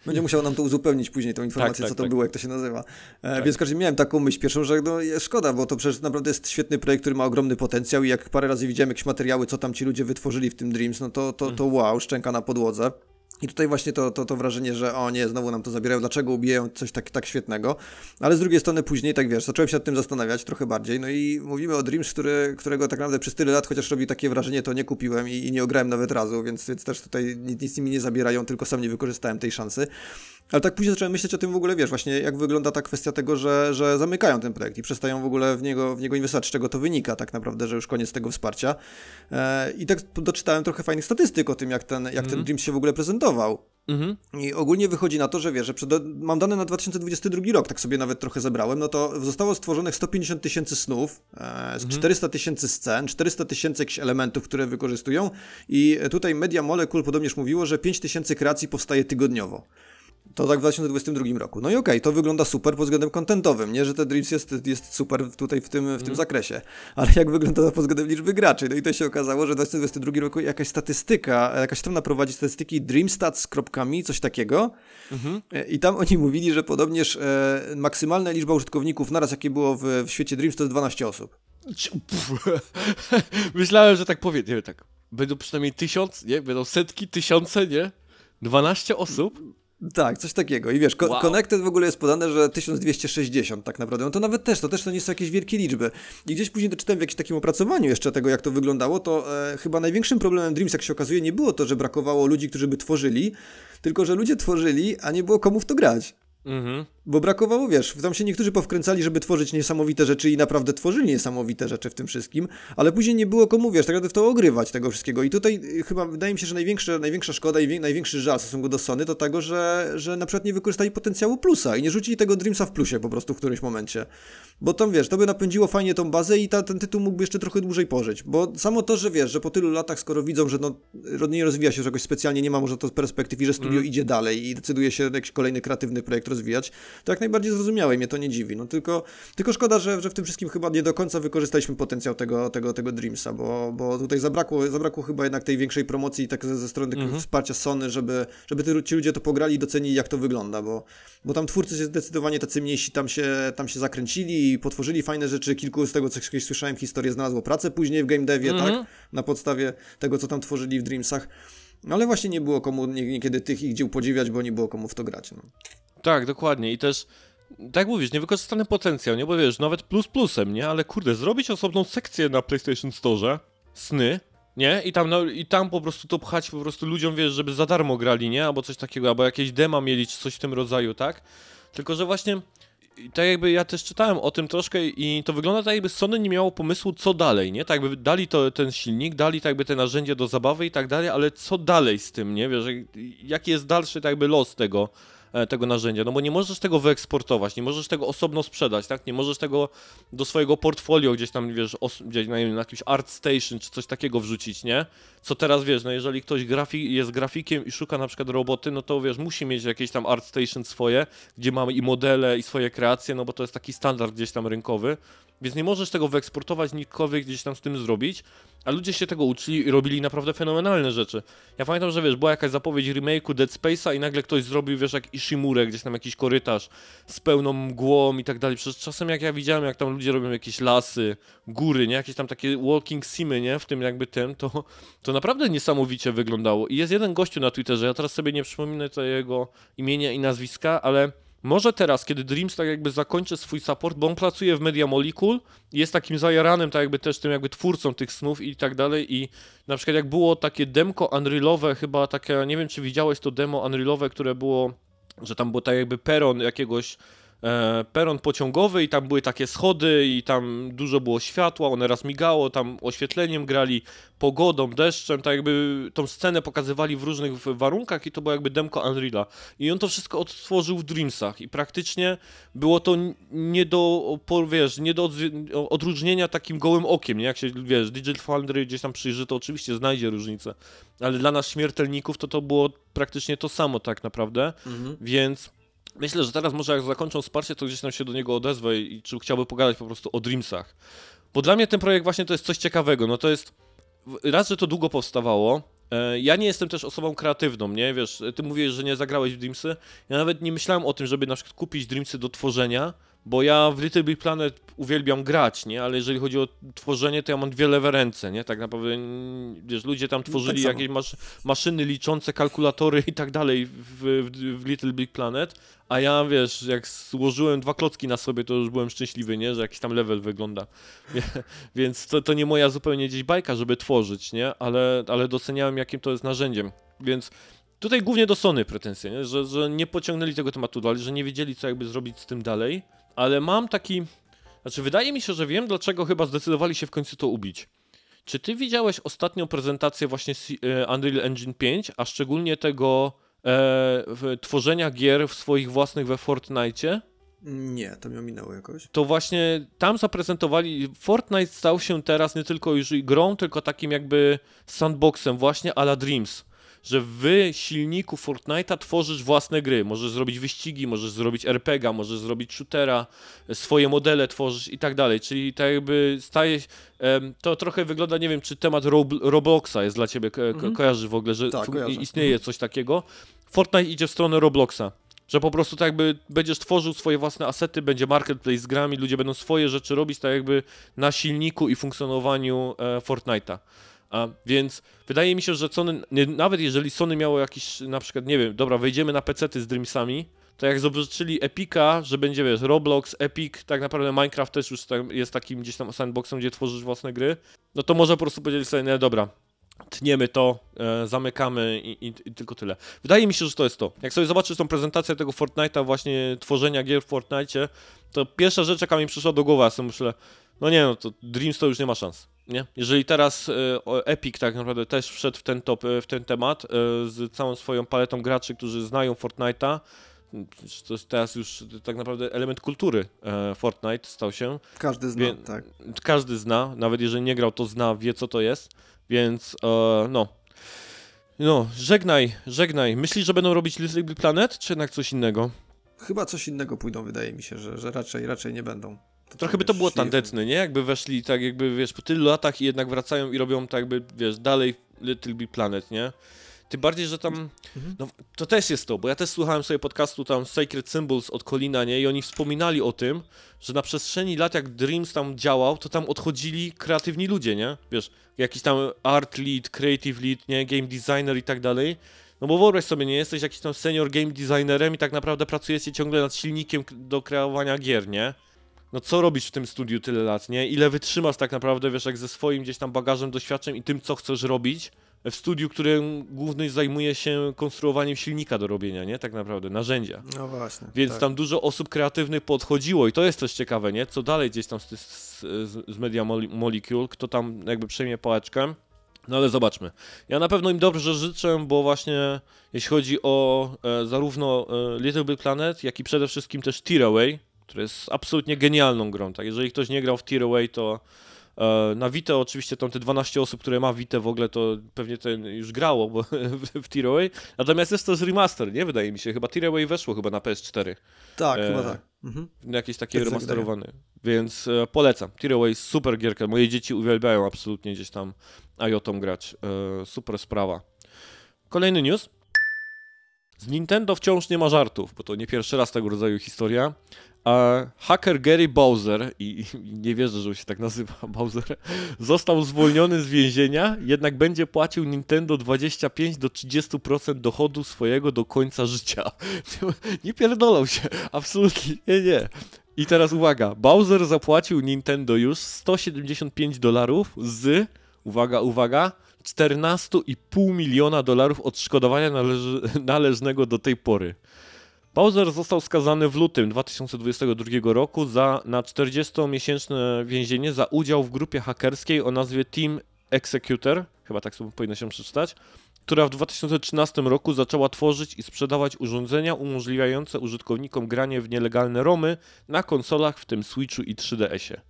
Będzie musiał nam to uzupełnić później, tą informację, tak, tak, co to tak. było, jak to się nazywa. E, tak. Więc w każdym miałem taką myśl pierwszą, że no, szkoda, bo to przecież naprawdę jest świetny projekt, który ma ogromny potencjał i jak parę razy widziałem jakieś materiały, co tam ci ludzie wytworzyli w tym Dreams, no to, to, to mhm. wow, szczęka na podłodze. I tutaj właśnie to, to, to wrażenie, że o nie, znowu nam to zabierają, dlaczego ubijają coś tak, tak świetnego. Ale z drugiej strony później, tak wiesz, zacząłem się nad tym zastanawiać trochę bardziej. No i mówimy o Dreams, który, którego tak naprawdę przez tyle lat, chociaż robi takie wrażenie, to nie kupiłem i, i nie ograłem nawet razu, więc, więc też tutaj nic, nic mi nie zabierają, tylko sam nie wykorzystałem tej szansy. Ale tak później zacząłem myśleć o tym w ogóle, wiesz, właśnie jak wygląda ta kwestia tego, że, że zamykają ten projekt i przestają w ogóle w niego, w niego inwestować, z czego to wynika tak naprawdę, że już koniec tego wsparcia. E, I tak doczytałem trochę fajnych statystyk o tym, jak ten, jak mm. ten mhm. Dream się w ogóle prezentował. Mhm. I ogólnie wychodzi na to, że wiesz, że przed, mam dane na 2022 rok, tak sobie nawet trochę zebrałem, no to zostało stworzonych 150 tysięcy snów, e, mhm. 400 tysięcy scen, 400 tysięcy jakichś elementów, które wykorzystują i tutaj Media Molecule podobnież mówiło, że 5 tysięcy kreacji powstaje tygodniowo. To tak w 2022 roku. No i okej, okay, to wygląda super pod względem kontentowym, nie, że te Dreams jest, jest super tutaj w tym, w tym mm. zakresie, ale jak wygląda to pod względem liczby graczy? No i to się okazało, że w 2022 roku jakaś statystyka, jakaś strona prowadzi statystyki dreamstats.me, coś takiego mm-hmm. i tam oni mówili, że podobnież e, maksymalna liczba użytkowników naraz, jakie było w, w świecie Dreams, to jest 12 osób. Myślałem, że tak powie, nie wiem, tak, będą przynajmniej tysiąc, nie? Będą setki, tysiące, nie? 12 osób? Tak, coś takiego. I wiesz, wow. Connected w ogóle jest podane, że 1260 tak naprawdę. No to nawet też, to też to nie są jakieś wielkie liczby. I gdzieś później doczytałem w jakimś takim opracowaniu jeszcze tego, jak to wyglądało, to e, chyba największym problemem Dreams, jak się okazuje, nie było to, że brakowało ludzi, którzy by tworzyli, tylko że ludzie tworzyli, a nie było komu w to grać. Mhm. Bo brakowało, wiesz, tam się niektórzy powkręcali, żeby tworzyć niesamowite rzeczy i naprawdę tworzyli niesamowite rzeczy w tym wszystkim, ale później nie było komu, wiesz, tak naprawdę w to ogrywać tego wszystkiego. I tutaj y, chyba wydaje mi się, że największa, największa szkoda i największy żal w stosunku do Sony to tego, że, że na przykład nie wykorzystali potencjału plusa i nie rzucili tego Dreamsa w plusie po prostu w którymś momencie. Bo tam, wiesz, to by napędziło fajnie tą bazę i ta, ten tytuł mógłby jeszcze trochę dłużej pożyć. Bo samo to, że wiesz, że po tylu latach, skoro widzą, że no, nie rozwija się, że jakoś specjalnie nie ma może to perspektyw i że studio mm. idzie dalej i decyduje się jakiś kolejny kreatywny projekt rozwijać, to jak najbardziej zrozumiałe i mnie to nie dziwi. No tylko, tylko szkoda, że, że w tym wszystkim chyba nie do końca wykorzystaliśmy potencjał tego, tego, tego Dreamsa, bo, bo tutaj zabrakło, zabrakło chyba jednak tej większej promocji tak ze, ze strony mhm. wsparcia Sony, żeby, żeby ci ludzie to pograli i docenili jak to wygląda, bo, bo tam twórcy się zdecydowanie tacy mniejsi tam się, tam się zakręcili i potworzyli fajne rzeczy. Kilku z tego, co kiedyś słyszałem, historię znalazło pracę później w game devie, tak? Mhm. Na podstawie tego, co tam tworzyli w Dreamsach. No ale właśnie nie było komu niekiedy tych ich dzieł podziwiać, bo nie było komu w to grać. No. Tak, dokładnie. I też, tak mówisz, niewykorzystany potencjał, nie? Bo wiesz, nawet plus plusem, nie? Ale kurde, zrobić osobną sekcję na PlayStation Store, sny, nie? I tam, no, I tam po prostu to pchać po prostu ludziom, wiesz, żeby za darmo grali, nie? Albo coś takiego, albo jakieś dema mieli, czy coś w tym rodzaju, tak? Tylko, że właśnie tak jakby ja też czytałem o tym troszkę i to wygląda tak jakby Sony nie miało pomysłu co dalej, nie? Tak jakby dali to, ten silnik, dali tak jakby te narzędzia do zabawy i tak dalej, ale co dalej z tym, nie? Wiesz, jaki jest dalszy tak jakby los tego, tego narzędzia, no bo nie możesz tego wyeksportować, nie możesz tego osobno sprzedać, tak? Nie możesz tego do swojego portfolio gdzieś tam, wiesz, gdzieś na, na jakimś art station czy coś takiego wrzucić, nie? Co teraz, wiesz, no jeżeli ktoś grafik, jest grafikiem i szuka na przykład roboty, no to wiesz, musi mieć jakieś tam art station swoje, gdzie mamy i modele i swoje kreacje, no bo to jest taki standard gdzieś tam rynkowy, więc nie możesz tego wyeksportować, nikolwiek gdzieś tam z tym zrobić, a ludzie się tego uczyli i robili naprawdę fenomenalne rzeczy. Ja pamiętam, że wiesz, była jakaś zapowiedź remake'u Dead Space'a i nagle ktoś zrobił, wiesz, jak Ishimurę, gdzieś tam jakiś korytarz z pełną mgłą i tak dalej. Przecież czasem jak ja widziałem, jak tam ludzie robią jakieś lasy, góry, nie? Jakieś tam takie walking simy, nie? W tym jakby tym, to, to naprawdę niesamowicie wyglądało. I jest jeden gościu na Twitterze, ja teraz sobie nie przypominę to jego imienia i nazwiska, ale może teraz, kiedy Dreams tak jakby zakończy swój support, bo on pracuje w Media Molecule, jest takim zajaranym tak jakby też tym jakby twórcą tych snów i tak dalej i na przykład jak było takie demko Unrealowe, chyba takie, nie wiem czy widziałeś to demo Unrealowe, które było, że tam było tak jakby peron jakiegoś peron pociągowy i tam były takie schody i tam dużo było światła, one raz migało, tam oświetleniem grali, pogodą, deszczem, tak jakby tą scenę pokazywali w różnych warunkach i to było jakby demko Unreal'a. I on to wszystko odtworzył w Dreamsach i praktycznie było to nie do, wiesz, nie do odróżnienia takim gołym okiem, nie? Jak się, wiesz, Digital Foundry gdzieś tam przyjrzy, to oczywiście znajdzie różnicę, ale dla nas śmiertelników to to było praktycznie to samo tak naprawdę, mhm. więc Myślę, że teraz może jak zakończą wsparcie, to gdzieś tam się do niego odezwę i czy chciałby pogadać po prostu o Dreamsach. Bo dla mnie ten projekt właśnie to jest coś ciekawego. No to jest. Raz, że to długo powstawało. E, ja nie jestem też osobą kreatywną, nie? Wiesz, ty mówisz, że nie zagrałeś w Dreamsy. Ja nawet nie myślałem o tym, żeby na przykład kupić Dreamsy do tworzenia, bo ja w Little Big Planet uwielbiam grać, nie? Ale jeżeli chodzi o tworzenie, to ja mam dwie lewe ręce, nie? Tak naprawdę, wiesz, ludzie tam no, tworzyli tak jakieś masz maszyny liczące, kalkulatory i tak dalej w, w, w, Little Big Planet, a ja, wiesz, jak złożyłem dwa klocki na sobie, to już byłem szczęśliwy, nie? Że jakiś tam level wygląda. Więc to, to nie moja zupełnie gdzieś bajka, żeby tworzyć, nie? Ale, ale doceniałem, jakim to jest narzędziem. Więc tutaj głównie do Sony pretensje, nie? Że, że nie pociągnęli tego tematu dalej, że nie wiedzieli, co jakby zrobić z tym dalej, ale mam taki... Znaczy, wydaje mi się, że wiem, dlaczego chyba zdecydowali się w końcu to ubić. Czy ty widziałeś ostatnią prezentację właśnie e, Unreal Engine 5, a szczególnie tego e, tworzenia gier w swoich własnych we Fortnite? Nie, to mi ominęło jakoś. To właśnie tam zaprezentowali. Fortnite stał się teraz nie tylko już grą, tylko takim jakby sandboxem, właśnie a la Dreams że w silniku Fortnite'a tworzysz własne gry. Możesz zrobić wyścigi, możesz zrobić RPGa, możesz zrobić shootera, swoje modele tworzysz i tak dalej. Czyli tak jakby staje to trochę wygląda, nie wiem, czy temat Robloxa jest dla ciebie, ko mhm. kojarzysz w ogóle, że tak, istnieje mhm. coś takiego. Fortnite idzie w stronę Robloxa. Że po prostu tak jakby będziesz tworzył swoje własne asety, będzie marketplace z grami, ludzie będą swoje rzeczy robić tak jakby na silniku i funkcjonowaniu e, Fortnite'a. Więc wydaje mi się, że Sony, nawet jeżeli Sony miało jakiś, na przykład, nie wiem, dobra, wejdziemy na PC z Dreamsami, to jak zobaczyli Epika, że będzie, wiesz, Roblox, Epic, tak naprawdę Minecraft też już jest takim gdzieś tam sandboxem, gdzie tworzysz własne gry, no to może po prostu powiedzieli sobie, nie, dobra, tniemy to, e, zamykamy i, i, i, tylko tyle. Wydaje mi się, że to jest to. Jak sobie zobaczysz tą prezentację tego Fortnite'a, właśnie tworzenia gier w Fortnite, to pierwsza rzecz, jaka mi przyszła do głowy, ja sobie myślę, no nie, no to Dreams to już nie ma szans. Nie? Jeżeli teraz e, Epic tak naprawdę też wszedł w ten top, e, w ten temat e, z całą swoją paletą graczy, którzy znają Fortnite'a, to jest teraz już tak naprawdę element kultury Fortnite stał się. Każdy zna, Wie, tak. Każdy zna, nawet jeżeli nie grał, to zna, wie co to jest, więc no. No, żegnaj, żegnaj. Myślisz, że będą robić Little Big Planet, czy jednak coś innego? Chyba coś innego pójdą, wydaje mi się, że, że raczej, raczej nie będą. To Trochę by to było tandetne, nie? Jakby weszli tak jakby, wiesz, po tylu latach i jednak wracają i robią tak jakby, wiesz, dalej Little Big Planet, nie? Tym bardziej, że tam, mhm. no to też jest to, bo ja też słuchałem sobie podcastu tam Sacred Symbols od Colina, nie? I oni wspominali o tym, że na przestrzeni lat jak Dreams tam działał, to tam odchodzili kreatywni ludzie, nie? Wiesz, jakiś tam art lead, creative lead, nie? Game designer i tak dalej. No bo wyobraź sobie, nie jesteś jakiś tam senior game designerem i tak naprawdę pracujecie ciągle nad silnikiem do kreowania gier, nie? No co robić w tym studiu tyle lat, nie? Ile wytrzymasz tak naprawdę, wiesz, jak ze swoim gdzieś tam bagażem, doświadczeniem i tym, co chcesz robić w studiu, którym głównie zajmuje się konstruowaniem silnika do robienia, nie? Tak naprawdę, narzędzia. No właśnie. Więc tak. tam dużo osób kreatywnych podchodziło i to jest też ciekawe, nie? Co dalej gdzieś tam z, z, z Media Molecule, kto tam jakby przejmie pałeczkę. No ale zobaczmy. Ja na pewno im dobrze życzę, bo właśnie jeśli chodzi o e, zarówno e, Little Big Planet, jak i przede wszystkim też Tearaway, który jest absolutnie genialną grą. Tak? Jeżeli ktoś nie grał w Tearaway, to e, na Vita oczywiście tam te 12 osób, które ma Vita w ogóle, to pewnie ten już grało bo, w Tearaway. Natomiast jest to z remaster, nie? Wydaje mi się. Chyba Tearaway weszło chyba na PS4. Tak, e, chyba tak. Mhm. Jakiś taki tak remasterowany. Więc e, polecam. Tearaway super gierka. Moje dzieci uwielbiają absolutnie gdzieś tam IOTą grać. E, super sprawa. Kolejny news. Z Nintendo wciąż nie ma żartów, bo to nie pierwszy raz tego rodzaju historia. A haker Gary Bowser, i, i nie wierzę, że on się tak nazywa, Bowser, został zwolniony z więzienia, jednak będzie płacił Nintendo 25 do 30% dochodu swojego do końca życia. Nie pierdolą się, absolutnie, nie, nie. I teraz uwaga, Bowser zapłacił Nintendo już 175 dolarów z, uwaga, uwaga, 14,5 miliona dolarów odszkodowania należy, należnego do tej pory. Bowser został skazany w lutym 2022 roku za, na 40-miesięczne więzienie za udział w grupie hakerskiej o nazwie Team Executor, chyba tak sobie powinno się przeczytać, która w 2013 roku zaczęła tworzyć i sprzedawać urządzenia umożliwiające użytkownikom granie w nielegalne romy na konsolach, w tym Switchu i 3DS-ie.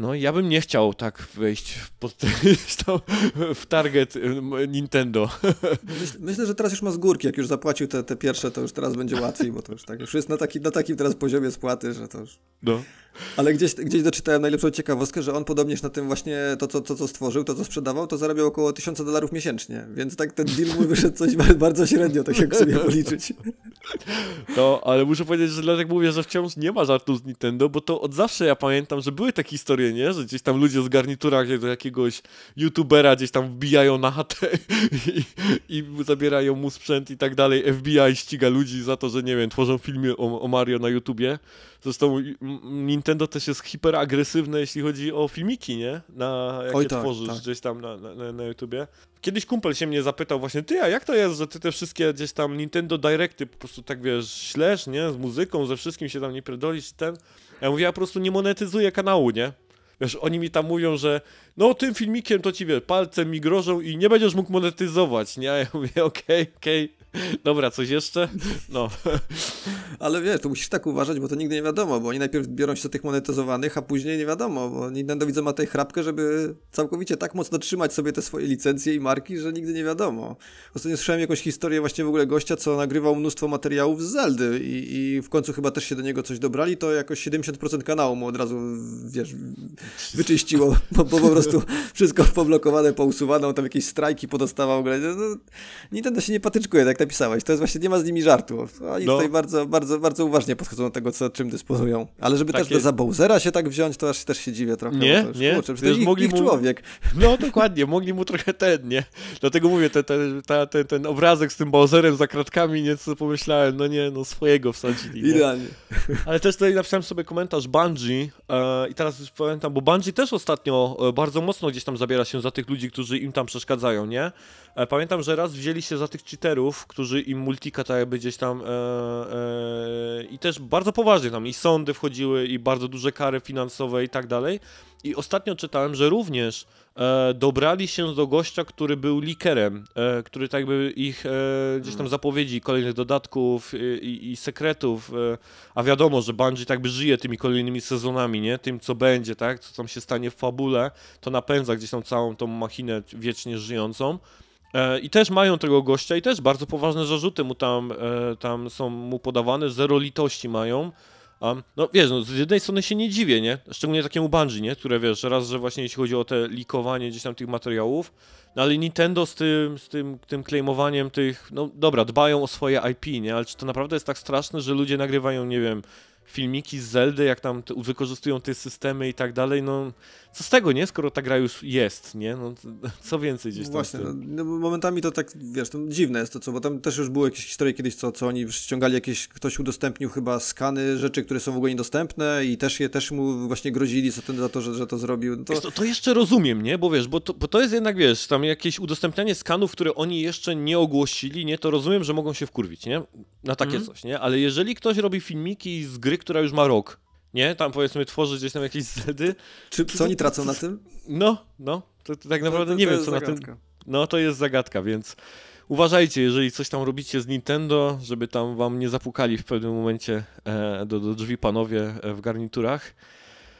No, ja bym nie chciał tak wejść pod, w target Nintendo. Myśl, myślę, że teraz już ma z górki, jak już zapłacił te, te pierwsze, to już teraz będzie łatwiej, bo to już tak już jest na, taki, na takim teraz poziomie spłaty, że to już... No. Ale gdzieś, gdzieś doczytałem najlepszą ciekawostkę, że on podobnież na tym właśnie to, co, to, co stworzył, to, co sprzedawał, to zarabiał około 1000 dolarów miesięcznie, więc tak ten deal mój wyszedł coś bardzo średnio, tak jak sobie policzyć. No, ale muszę powiedzieć, że dlatego mówię, że wciąż nie ma żartu z Nintendo, bo to od zawsze ja pamiętam, że były takie historie, nie? Że gdzieś tam ludzie z garniturach do jakiegoś youtubera gdzieś tam wbijają na chatę i, i zabierają mu sprzęt i tak dalej. FBI ściga ludzi za to, że nie wiem, tworzą filmy o, o Mario na YouTubie. Zresztą Nintendo też jest hiperagresywne, jeśli chodzi o filmiki, nie? Na, jakie Oj, tak, tworzysz tak. gdzieś tam na, na, na YouTubie. Kiedyś kumpel się mnie zapytał właśnie, ty, a jak to jest, że ty te wszystkie gdzieś tam Nintendo Directy po prostu tak, wiesz, ślesz, nie? Z muzyką, ze wszystkim się tam nie pierdolisz ten. Ja mówię, ja po prostu nie monetyzuję kanału, nie? Wiesz, oni mi tam mówią, że no tym filmikiem to ci, wiesz, palcem mi grożą i nie będziesz mógł monetyzować, nie? Ja mówię, okej, okej, dobra, coś jeszcze? No. Ale wiesz, to musisz tak uważać, bo to nigdy nie wiadomo, bo oni najpierw biorą się do tych monetyzowanych, a później nie wiadomo, bo Nintendo widzę ma tej chrapkę, żeby całkowicie tak mocno trzymać sobie te swoje licencje i marki, że nigdy nie wiadomo. Ostatnio słyszałem jakąś historię właśnie w ogóle gościa, co nagrywał mnóstwo materiałów z Zeldy i, i w końcu chyba też się do niego coś dobrali, to jakoś 70% kanału mu od razu, wiesz, wyczyściło, bo, bo po prostu wszystko poblokowane, pousuwane, tam jakieś strajki podostawał w ogóle. No, Nintendo się nie patyczkuje, tak napisałeś, to jest właśnie, nie ma z nimi żartu. Oni No. tutaj bardzo, bardzo, bardzo uważnie podchodzą do tego, co, czym dysponują. Ale żeby Takie- też do za Bowsera się tak wziąć, to aż też się dziwię trochę. Nie, już, nie. Kurczę, to jest ich, mogli ich mu- człowiek. No dokładnie, mogli mu trochę ten, nie? Dlatego mówię, te, te, ta, ten, ten obrazek z tym Bowserem za kratkami, nieco pomyślałem, no nie, no swojego wsadzili. Nie? Idealnie. Ale też tutaj napisałem sobie komentarz Bungie e, i teraz już pamiętam, bo Bungie też ostatnio e, bardzo mocno gdzieś tam zabiera się za tych ludzi, którzy im tam przeszkadzają, nie? E, pamiętam, że raz wzięli się za tych cheaterów, którzy im multika jakby gdzieś tam e, e, i też bardzo poważnie tam i sądy wchodziły i bardzo duże kary finansowe i tak dalej. I ostatnio czytałem, że również e, dobrali się do gościa, który był likerem, e, który tak jakby ich e, gdzieś tam zapowiedzi kolejnych dodatków e, i, i sekretów, e, a wiadomo, że Bungie tak by żyje tymi kolejnymi sezonami, nie? Tym, co będzie, tak? Co tam się stanie w fabule, to napędza gdzieś tam całą tą machinę wiecznie żyjącą. E, I też mają tego gościa i też bardzo poważne zarzuty mu tam, e, tam są mu podawane, zero litości mają. No wiesz, no, z jednej strony się nie dziwię, nie? Szczególnie takiemu Bungie, nie? Które wiesz, raz, że właśnie jeśli chodzi o te likowanie gdzieś tam tych materiałów, no ale Nintendo z tym, z tym, tym claimowaniem tych, no dobra, dbają o swoje IP, nie? Ale czy to naprawdę jest tak straszne, że ludzie nagrywają, nie wiem, filmiki z Zeldy, jak tam wykorzystują te systemy i tak dalej, no co z tego, nie? Skoro ta gra już jest, nie? No co więcej gdzieś tam Właśnie, no, no, momentami to tak, wiesz, to dziwne jest to co, bo tam też już były jakieś historie kiedyś, co, co oni ściągali jakieś, ktoś udostępnił chyba skany rzeczy, które są w ogóle niedostępne i też je, też mu właśnie grozili za, ten, za to, że, że to zrobił. No to, Wiesz, to, to jeszcze rozumiem, nie? Bo wiesz, bo to, bo to jest jednak, wiesz, tam jakieś udostępnianie skanów, które oni jeszcze nie ogłosili, nie? To rozumiem, że mogą się wkurwić, nie? Na takie Mhm. coś, nie? Ale jeżeli ktoś robi filmiki z gry, która już ma rok, nie? Tam powiedzmy tworzy gdzieś tam jakieś zedy, czy, co oni tracą na tym? no, no, to, to tak naprawdę to, nie to wiem, jest co na tym... zagadka. No, to jest zagadka, więc uważajcie, jeżeli coś tam robicie z Nintendo, żeby tam wam nie zapukali w pewnym momencie e, do, do drzwi panowie e, w garniturach.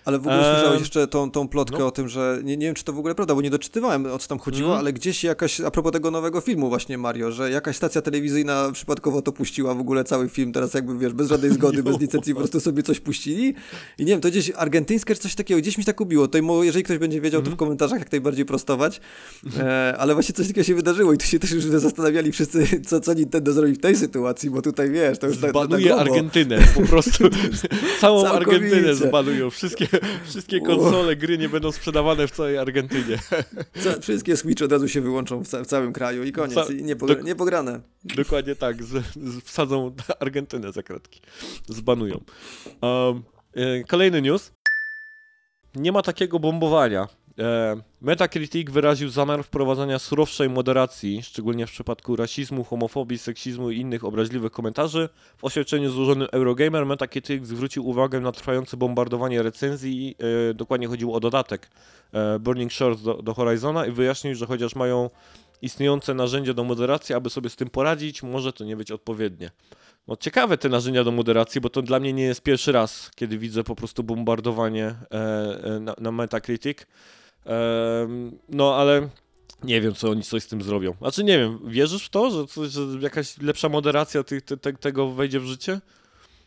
Ale w ogóle słyszałeś jeszcze tą, tą plotkę no. o tym, że nie, nie wiem, czy to w ogóle prawda, bo nie doczytywałem o co tam chodziło, Mhm. ale gdzieś jakaś, a propos tego nowego filmu właśnie Mario, że jakaś stacja telewizyjna przypadkowo to puściła w ogóle cały film, teraz jakby wiesz, bez żadnej zgody, bez licencji po prostu sobie coś puścili i nie wiem, to gdzieś argentyńskie czy coś takiego, gdzieś mi tak ubiło, to jeżeli ktoś będzie wiedział, Mhm. to w komentarzach jak najbardziej prostować, e, ale właśnie coś takiego się wydarzyło i tu się też już zastanawiali wszyscy, co, co Nintendo zrobi w tej sytuacji, bo tutaj wiesz, to już tak Zbanuje. Argentynę, po prostu całą. Argentynę zbanują. Wszystkie, wszystkie konsole, gry nie będą sprzedawane w całej Argentynie. Wszystkie Switch od razu się wyłączą w, ca- w całym kraju i koniec, Ca- i nie, pogra- nie pograne. Dokładnie tak, z, z, wsadzą Argentynę za kratki. Zbanują. Um, e, kolejny news. Nie ma takiego bombowania. E, Metacritic wyraził zamiar wprowadzenia surowszej moderacji, szczególnie w przypadku rasizmu, homofobii, seksizmu i innych obraźliwych komentarzy. W oświadczeniu złożonym Eurogamer Metacritic zwrócił uwagę na trwające bombardowanie recenzji. E, dokładnie chodziło o dodatek e, Burning Shores do, do Horizona i wyjaśnił, że chociaż mają istniejące narzędzia do moderacji, aby sobie z tym poradzić, może to nie być odpowiednie. No, ciekawe te narzędzia do moderacji, bo to dla mnie nie jest pierwszy raz, kiedy widzę po prostu bombardowanie e, na, na Metacritic. No ale nie wiem, co oni coś z tym zrobią. Znaczy nie wiem, wierzysz w to, że, że jakaś lepsza moderacja tego wejdzie w życie?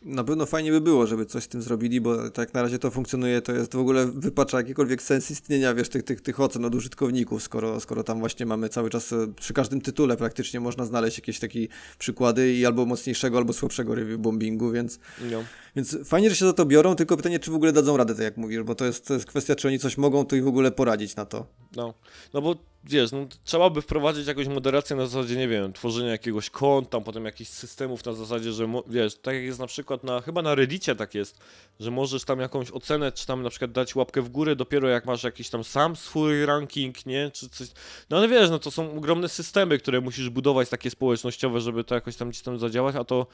Na pewno fajnie by było, żeby coś z tym zrobili, bo tak na razie to funkcjonuje, to jest w ogóle wypacza jakikolwiek sens istnienia, wiesz, tych, tych, tych ocen od użytkowników, skoro, skoro tam właśnie mamy cały czas, e, przy każdym tytule praktycznie można znaleźć jakieś takie przykłady i albo mocniejszego, albo słabszego review bombingu, więc, No. więc fajnie, że się za to biorą, tylko pytanie, czy w ogóle dadzą radę, tak jak mówisz, bo to jest, to jest kwestia, czy oni coś mogą tu i w ogóle poradzić na to. No, no bo wiesz, no, trzeba by wprowadzić jakąś moderację na zasadzie, nie wiem, tworzenia jakiegoś konta, potem jakichś systemów na zasadzie, że wiesz, tak jak jest na przykład na, chyba na Reddicie tak jest, że możesz tam jakąś ocenę, czy tam na przykład dać łapkę w górę dopiero jak masz jakiś tam sam swój ranking, nie, czy coś, no ale wiesz, no to są ogromne systemy, które musisz budować takie społecznościowe, żeby to jakoś tam gdzieś tam zadziałać, a to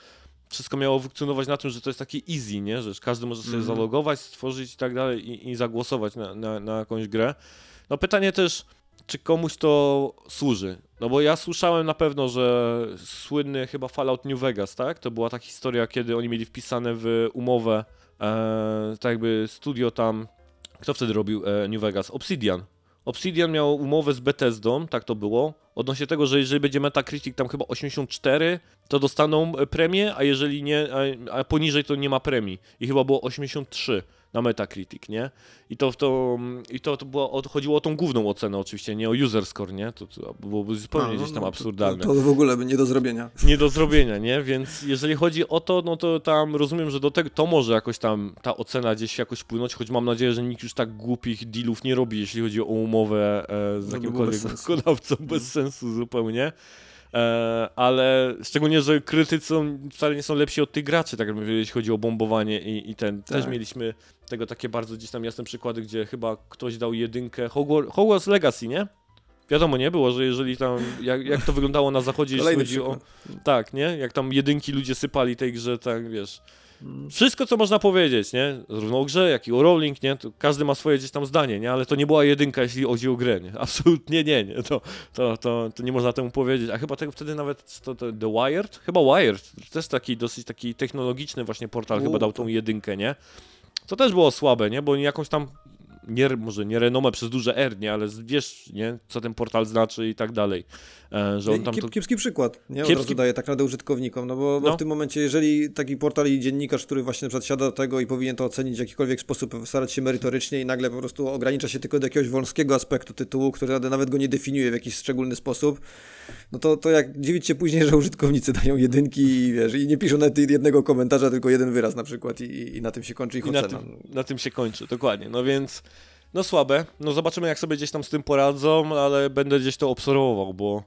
wszystko miało funkcjonować na tym, że to jest takie easy, nie, że każdy może sobie Mhm. zalogować, stworzyć i tak dalej i, i zagłosować na, na, na jakąś grę. No pytanie też, czy komuś to służy? No bo ja słyszałem na pewno, że słynny chyba Fallout New Vegas, tak? To była ta historia, kiedy oni mieli wpisane w umowę, e, tak jakby studio tam, kto wtedy robił e, New Vegas? Obsidian. Obsidian miał umowę z Bethesdą, tak to było, odnośnie tego, że jeżeli będzie Metacritic tam chyba 84, to dostaną e, premię, a jeżeli nie, a, a poniżej to nie ma premii. I chyba było 83 na Metacritic, nie? I to, to, i to, to było, chodziło o tą główną ocenę oczywiście, nie o user score, nie? To, to byłoby zupełnie A, no, gdzieś tam no, absurdalne. To, to w ogóle nie do zrobienia. Nie do zrobienia, nie? Więc jeżeli chodzi o to, no to tam rozumiem, że do tego to może jakoś tam ta ocena gdzieś jakoś wpłynąć, choć mam nadzieję, że nikt już tak głupich dealów nie robi, jeśli chodzi o umowę e, z No, jakimkolwiek wykonawcą bez sensu zupełnie. E, ale szczególnie, że krytycy wcale nie są lepsi od tych graczy, tak jakby jeśli chodzi o bombowanie i, i ten. Też Tak. mieliśmy tego takie bardzo gdzieś tam jasne przykłady, gdzie chyba ktoś dał jedynkę Hogwarts, Hogwarts Legacy, nie? Wiadomo, nie było, że jeżeli tam, jak, jak to wyglądało na zachodzie, jeśli chodzi o, tak, nie? Jak tam jedynki ludzie sypali tej grze, tak, wiesz. Wszystko, co można powiedzieć, nie? Zarówno o grze, jak i o Rowling, nie? To każdy ma swoje gdzieś tam zdanie, nie? Ale to nie była jedynka, jeśli chodzi o grę, nie? Absolutnie nie, nie. To, to, to, to nie można temu powiedzieć. A chyba tego wtedy nawet to, to The Wired? Chyba Wired. Też taki dosyć taki technologiczny właśnie portal U, chyba dał tą jedynkę, nie? To też było słabe, nie? Bo jakąś tam nie, może nie renomę przez duże R, nie, ale wiesz, nie, co ten portal znaczy i tak dalej. E, że on tam Kiep. Kiepski przykład, nie? Od Kiepski- razu daje tak radę użytkownikom, no bo, bo No. w tym momencie, jeżeli taki portal i dziennikarz, który właśnie na tego i powinien to ocenić w jakikolwiek sposób, starać się merytorycznie i nagle po prostu ogranicza się tylko do jakiegoś wąskiego aspektu tytułu, który nawet go nie definiuje w jakiś szczególny sposób, no to, to jak dziwić się później, że użytkownicy dają jedynki i wiesz, i nie piszą nawet jednego komentarza, tylko jeden wyraz na przykład i, i na tym się kończy ich I na ocena. tym, na tym się kończy, dokładnie. No więc, no słabe. No zobaczymy, jak sobie gdzieś tam z tym poradzą, ale będę gdzieś to obserwował, bo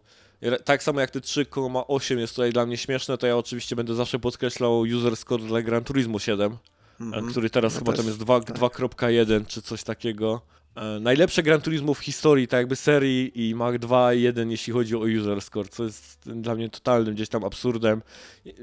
tak samo jak te 3,8 jest tutaj dla mnie śmieszne, to ja oczywiście będę zawsze podkreślał user score dla Gran Turismo 7, Mhm. e, który teraz Ja chyba też, tam jest 2 tak. 2.1 czy coś takiego. E, najlepsze Gran Turismo w historii, tak jakby serii i Mach 2.1 jeśli chodzi o user score, co jest dla mnie totalnym gdzieś tam absurdem.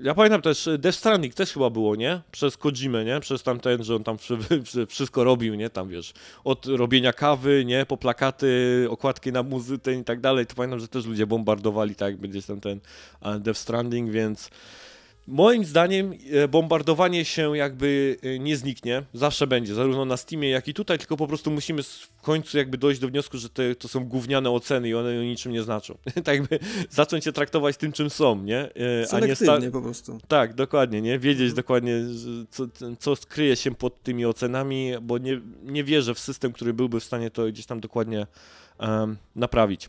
Ja pamiętam też e, Death Stranding też chyba było, nie? Przez Kojimę, nie? Przez tamten, że on tam wszy- wszy- wszystko robił, nie? Tam wiesz, od robienia kawy, nie? Po plakaty, okładki na muzykę i tak dalej. To pamiętam, że też ludzie bombardowali tak jakby gdzieś tam ten e, Death Stranding, więc Moim zdaniem e, bombardowanie się jakby e, nie zniknie, zawsze będzie, zarówno na Steamie, jak i tutaj, tylko po prostu musimy w końcu jakby dojść do wniosku, że te, to są gówniane oceny i one niczym nie znaczą. tak jakby zacząć je traktować tym, czym są, nie? E, A nie sta- po prostu. tak, dokładnie, nie? Wiedzieć Mhm. dokładnie, co, co skryje się pod tymi ocenami, bo nie, nie wierzę w system, który byłby w stanie to gdzieś tam dokładnie em, naprawić.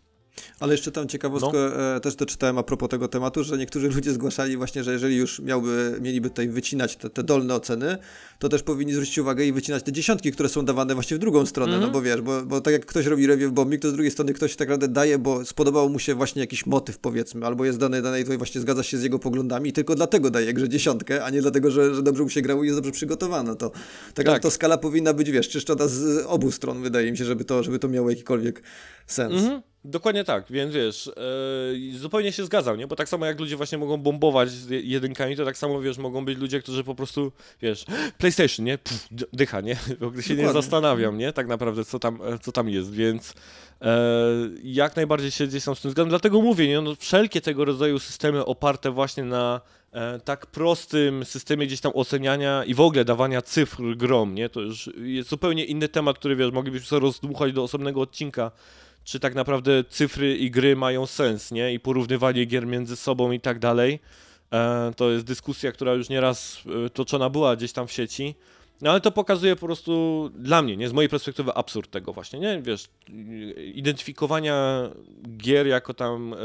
Ale jeszcze tam ciekawostkę No. e, też doczytałem a propos tego tematu, że niektórzy ludzie zgłaszali właśnie, że jeżeli już miałby, mieliby tutaj wycinać te, te dolne oceny, to też powinni zwrócić uwagę i wycinać te dziesiątki, które są dawane właśnie w drugą stronę, Mhm. no bo wiesz, bo, bo tak jak ktoś robi review bombing, to z drugiej strony ktoś tak naprawdę daje, bo spodobał mu się właśnie jakiś motyw powiedzmy, albo jest dany, i tutaj właśnie zgadza się z jego poglądami i tylko dlatego daje grze dziesiątkę, a nie dlatego, że, że dobrze mu się grało i jest dobrze przygotowana. To tak, Tak. to skala powinna być, wiesz, czyszczona z obu stron, wydaje mi się, żeby to, żeby to miało jakikolwiek sens. Mhm, dokładnie tak, więc wiesz, e, zupełnie się zgadzam, nie? Bo tak samo jak ludzie właśnie mogą bombować jedynkami, to tak samo, wiesz, mogą być ludzie, którzy po prostu, wiesz, PlayStation, nie? Pff, dycha, nie? W ogóle się nie Dokładnie. zastanawiam, nie? Tak naprawdę, co tam, e, co tam jest, więc e, jak najbardziej się gdzieś tam z tym zgadzam. Dlatego mówię, nie? No, wszelkie tego rodzaju systemy oparte właśnie na tak prostym systemie gdzieś tam oceniania i w ogóle dawania cyfr grom, nie? To już jest zupełnie inny temat, który, wiesz, moglibyśmy sobie rozdmuchać do osobnego odcinka, czy tak naprawdę cyfry i gry mają sens, nie? I porównywanie gier między sobą i tak dalej. E, to jest dyskusja, która już nieraz e, toczona była gdzieś tam w sieci. No ale to pokazuje po prostu dla mnie, nie z mojej perspektywy absurd tego właśnie, nie? Wiesz, identyfikowania gier jako tam e,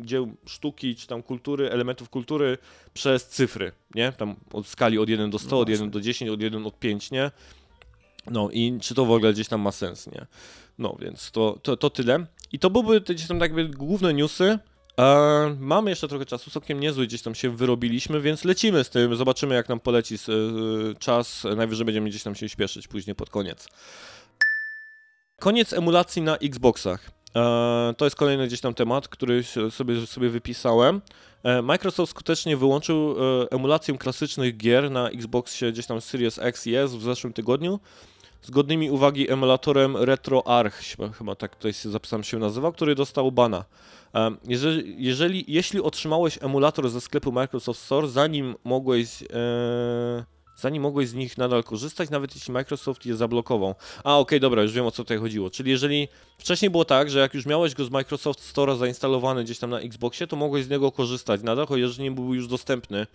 dzieł sztuki, czy tam kultury, elementów kultury przez cyfry, nie? Tam od skali od 1 do 100, No od 1 właśnie. do 10, od 1 od 5, nie? No i czy to w ogóle gdzieś tam ma sens, nie? No więc to, to, to tyle. I to byłyby te gdzieś tam jakby główne newsy. E, mamy jeszcze trochę czasu, całkiem niezły gdzieś tam się wyrobiliśmy, więc lecimy z tym, zobaczymy jak nam poleci z, e, czas, najwyżej będziemy gdzieś tam się śpieszyć później pod koniec. Koniec emulacji na Xboxach. E, to jest kolejny gdzieś tam temat, który sobie, sobie wypisałem. E, Microsoft skutecznie wyłączył e, emulację klasycznych gier na Xboxie gdzieś tam Series X i S w zeszłym tygodniu. Zgodnymi uwagi emulatorem RetroArch, chyba tak tutaj zapisałem się nazywał, który dostał bana. Jeżeli, jeżeli, jeśli otrzymałeś emulator ze sklepu Microsoft Store, zanim mogłeś, e, zanim mogłeś z nich nadal korzystać, nawet jeśli Microsoft je zablokował. A, okej, okay, dobra, już wiem o co tutaj chodziło. Czyli jeżeli wcześniej było tak, że jak już miałeś go z Microsoft Store zainstalowany gdzieś tam na Xboxie, to mogłeś z niego korzystać nadal, chociaż nie był już dostępny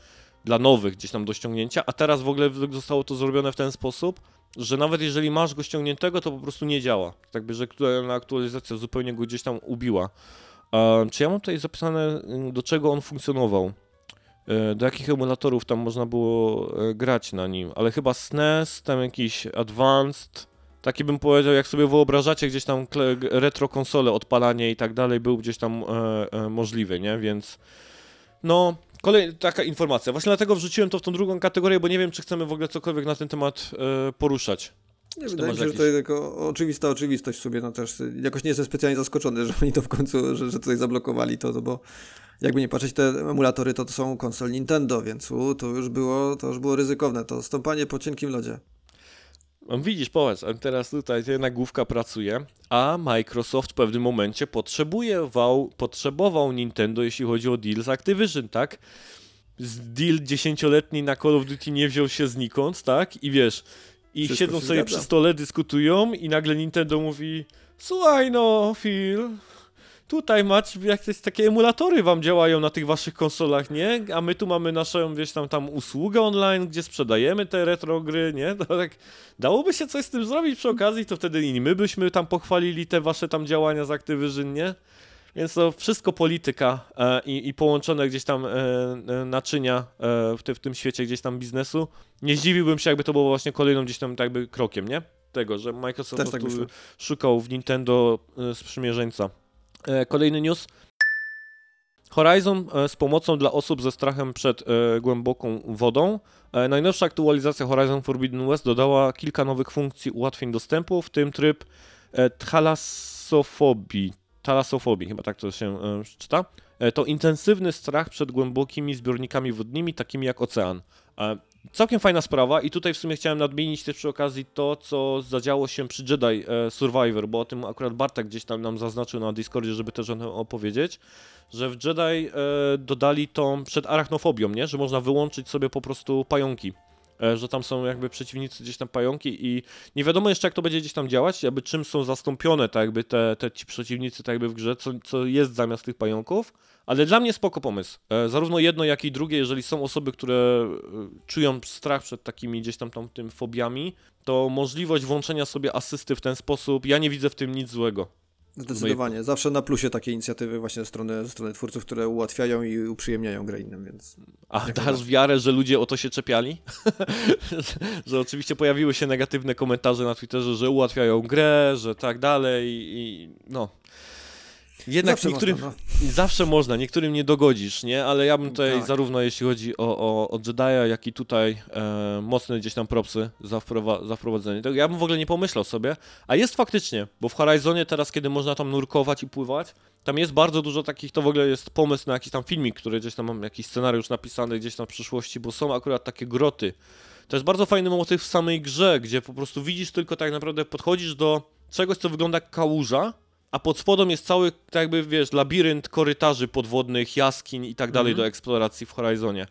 dla nowych gdzieś tam do ściągnięcia, a teraz w ogóle zostało to zrobione w ten sposób, że nawet jeżeli masz go ściągniętego, to po prostu nie działa. Jakby, że aktualizacja zupełnie go gdzieś tam ubiła. Czy ja mam tutaj zapisane, y, do czego on funkcjonował? Y, do jakich emulatorów tam można było y, grać na nim? Ale chyba SNES, tam jakiś Advanced, taki bym powiedział, jak sobie wyobrażacie, gdzieś tam retro konsole, odpalanie i tak dalej, był gdzieś tam e, e, możliwy, nie? Więc no, kolej, taka informacja. Właśnie dlatego wrzuciłem to w tą drugą kategorię, bo nie wiem, czy chcemy w ogóle cokolwiek na ten temat e, poruszać. Nie, wydaje mi się, jakieś... że to jest jako oczywista oczywistość sobie, no też jakoś nie jestem specjalnie zaskoczony, że oni to w końcu, że, że tutaj zablokowali to, to bo jakby nie patrzeć, te emulatory to, to są konsol Nintendo, więc u, to już było, to już było ryzykowne, to stąpanie po cienkim lodzie. Widzisz, powiedz, teraz tutaj nagłówka pracuje, a Microsoft w pewnym momencie potrzebował, potrzebował Nintendo, jeśli chodzi o deal z Activision, tak? Deal dziesięcioletni na Call of Duty nie wziął się znikąd, tak? I wiesz, i Wszystko siedzą sobie zgadza. przy stole, dyskutują i nagle Nintendo mówi słuchaj no, Phil, tutaj macie jakieś takie emulatory wam działają na tych waszych konsolach, nie? A my tu mamy naszą, wiesz, tam, tam usługę online, gdzie sprzedajemy te retro gry, nie? To tak dałoby się coś z tym zrobić przy okazji, to wtedy i my byśmy tam pochwalili te wasze tam działania z Activision, nie? Więc to wszystko polityka e, i, i, połączone gdzieś tam e, e naczynia e, w, te, w, tym świecie gdzieś tam biznesu. Nie zdziwiłbym się, jakby to było właśnie kolejną gdzieś tam jakby krokiem, nie? Tego, że Microsoft tak szukał w Nintendo sprzymierzeńca. E, kolejny news. Horizon z pomocą dla osób ze strachem przed głęboką wodą. najnowsza aktualizacja Horizon Forbidden West dodała kilka nowych funkcji ułatwień dostępu, w tym tryb thalassofobii talasofobii, chyba tak to się e, czyta, e, to intensywny strach przed głębokimi zbiornikami wodnymi, takimi jak ocean. E, całkiem fajna sprawa i tutaj w sumie chciałem nadmienić też przy okazji to, co zadziało się przy Jedi Survivor, bo o tym akurat Bartek gdzieś tam nam zaznaczył na Discordzie, żeby też o tym opowiedzieć, że w Jedi dodali tą przed arachnofobią, nie? że można wyłączyć sobie po prostu pająki E, że tam są jakby przeciwnicy gdzieś tam pająki i nie wiadomo jeszcze jak to będzie gdzieś tam działać, jakby czym są zastąpione tak jakby te, te ci przeciwnicy tak jakby w grze, co, co jest zamiast tych pająków, ale dla mnie spoko pomysł. E, zarówno jedno, jak i drugie, jeżeli są osoby, które e, czują strach przed takimi gdzieś tam, tam tym fobiami, to możliwość włączenia sobie asysty w ten sposób, ja nie widzę w tym nic złego. Zdecydowanie. Zawsze na plusie takie inicjatywy właśnie ze strony, ze strony twórców, które ułatwiają i uprzyjemniają grę innym, więc... A dasz wiarę, że ludzie o to się czepiali? że oczywiście pojawiły się negatywne komentarze na Twitterze, że ułatwiają grę, że tak dalej i no... Jednak zawsze niektórym można, no. zawsze można, niektórym nie dogodzisz, nie? Ale ja bym tutaj tak. zarówno jeśli chodzi o, o, o Jedi'a, jak i tutaj e, mocne gdzieś tam propsy za, wprowa za wprowadzenie tego. Ja bym w ogóle nie pomyślał sobie, a jest faktycznie, bo w Horizonie teraz, kiedy można tam nurkować i pływać, tam jest bardzo dużo takich, to w ogóle jest pomysł na jakiś tam filmik, który gdzieś tam mam jakiś scenariusz napisany gdzieś tam w przyszłości, bo są akurat takie groty. To jest bardzo fajny motyw w samej grze, gdzie po prostu widzisz tylko tak naprawdę podchodzisz do czegoś, co wygląda jak kałuża, a pod spodem jest cały, tak jakby, wiesz, labirynt korytarzy podwodnych, jaskiń i tak dalej mhm. do eksploracji w Horizonie.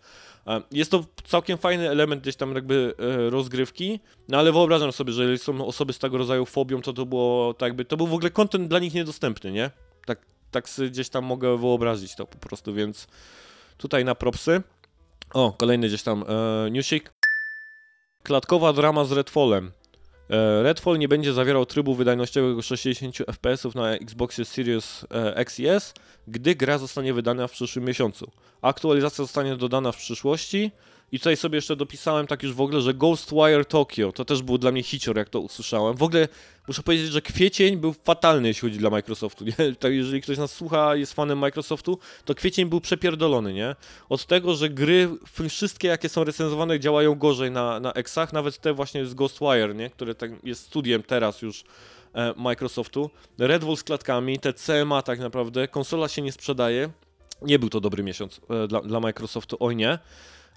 E, jest to całkiem fajny element gdzieś tam jakby e, rozgrywki, no ale wyobrażam sobie, że jeżeli są osoby z tego rodzaju fobią, to to było tak jakby, to był w ogóle kontent dla nich niedostępny, nie? Tak, tak sobie gdzieś tam mogę wyobrazić to po prostu, więc tutaj na propsy. O, kolejny gdzieś tam e, newsik. Klatkowa drama z Redfallem. E, Redfall nie będzie zawierał trybu wydajnościowego 60 fps na Xboxie Series e, X i S, gdy gra zostanie wydana w przyszłym miesiącu. Aktualizacja zostanie dodana w przyszłości, I tutaj sobie jeszcze dopisałem tak już w ogóle, że Ghostwire Tokyo to też był dla mnie hicior, jak to usłyszałem. W ogóle muszę powiedzieć, że kwiecień był fatalny, jeśli chodzi dla Microsoftu. Nie? Tak, jeżeli ktoś nas słucha, jest fanem Microsoftu, to kwiecień był przepierdolony, nie? Od tego, że gry wszystkie, jakie są recenzowane, działają gorzej na, na Exach, nawet te właśnie z Ghostwire, nie? Które tak jest studiem teraz już e, Microsoftu. Red Bull z klatkami, te CMA tak naprawdę, konsola się nie sprzedaje. Nie był to dobry miesiąc e, dla, dla Microsoftu, oj nie.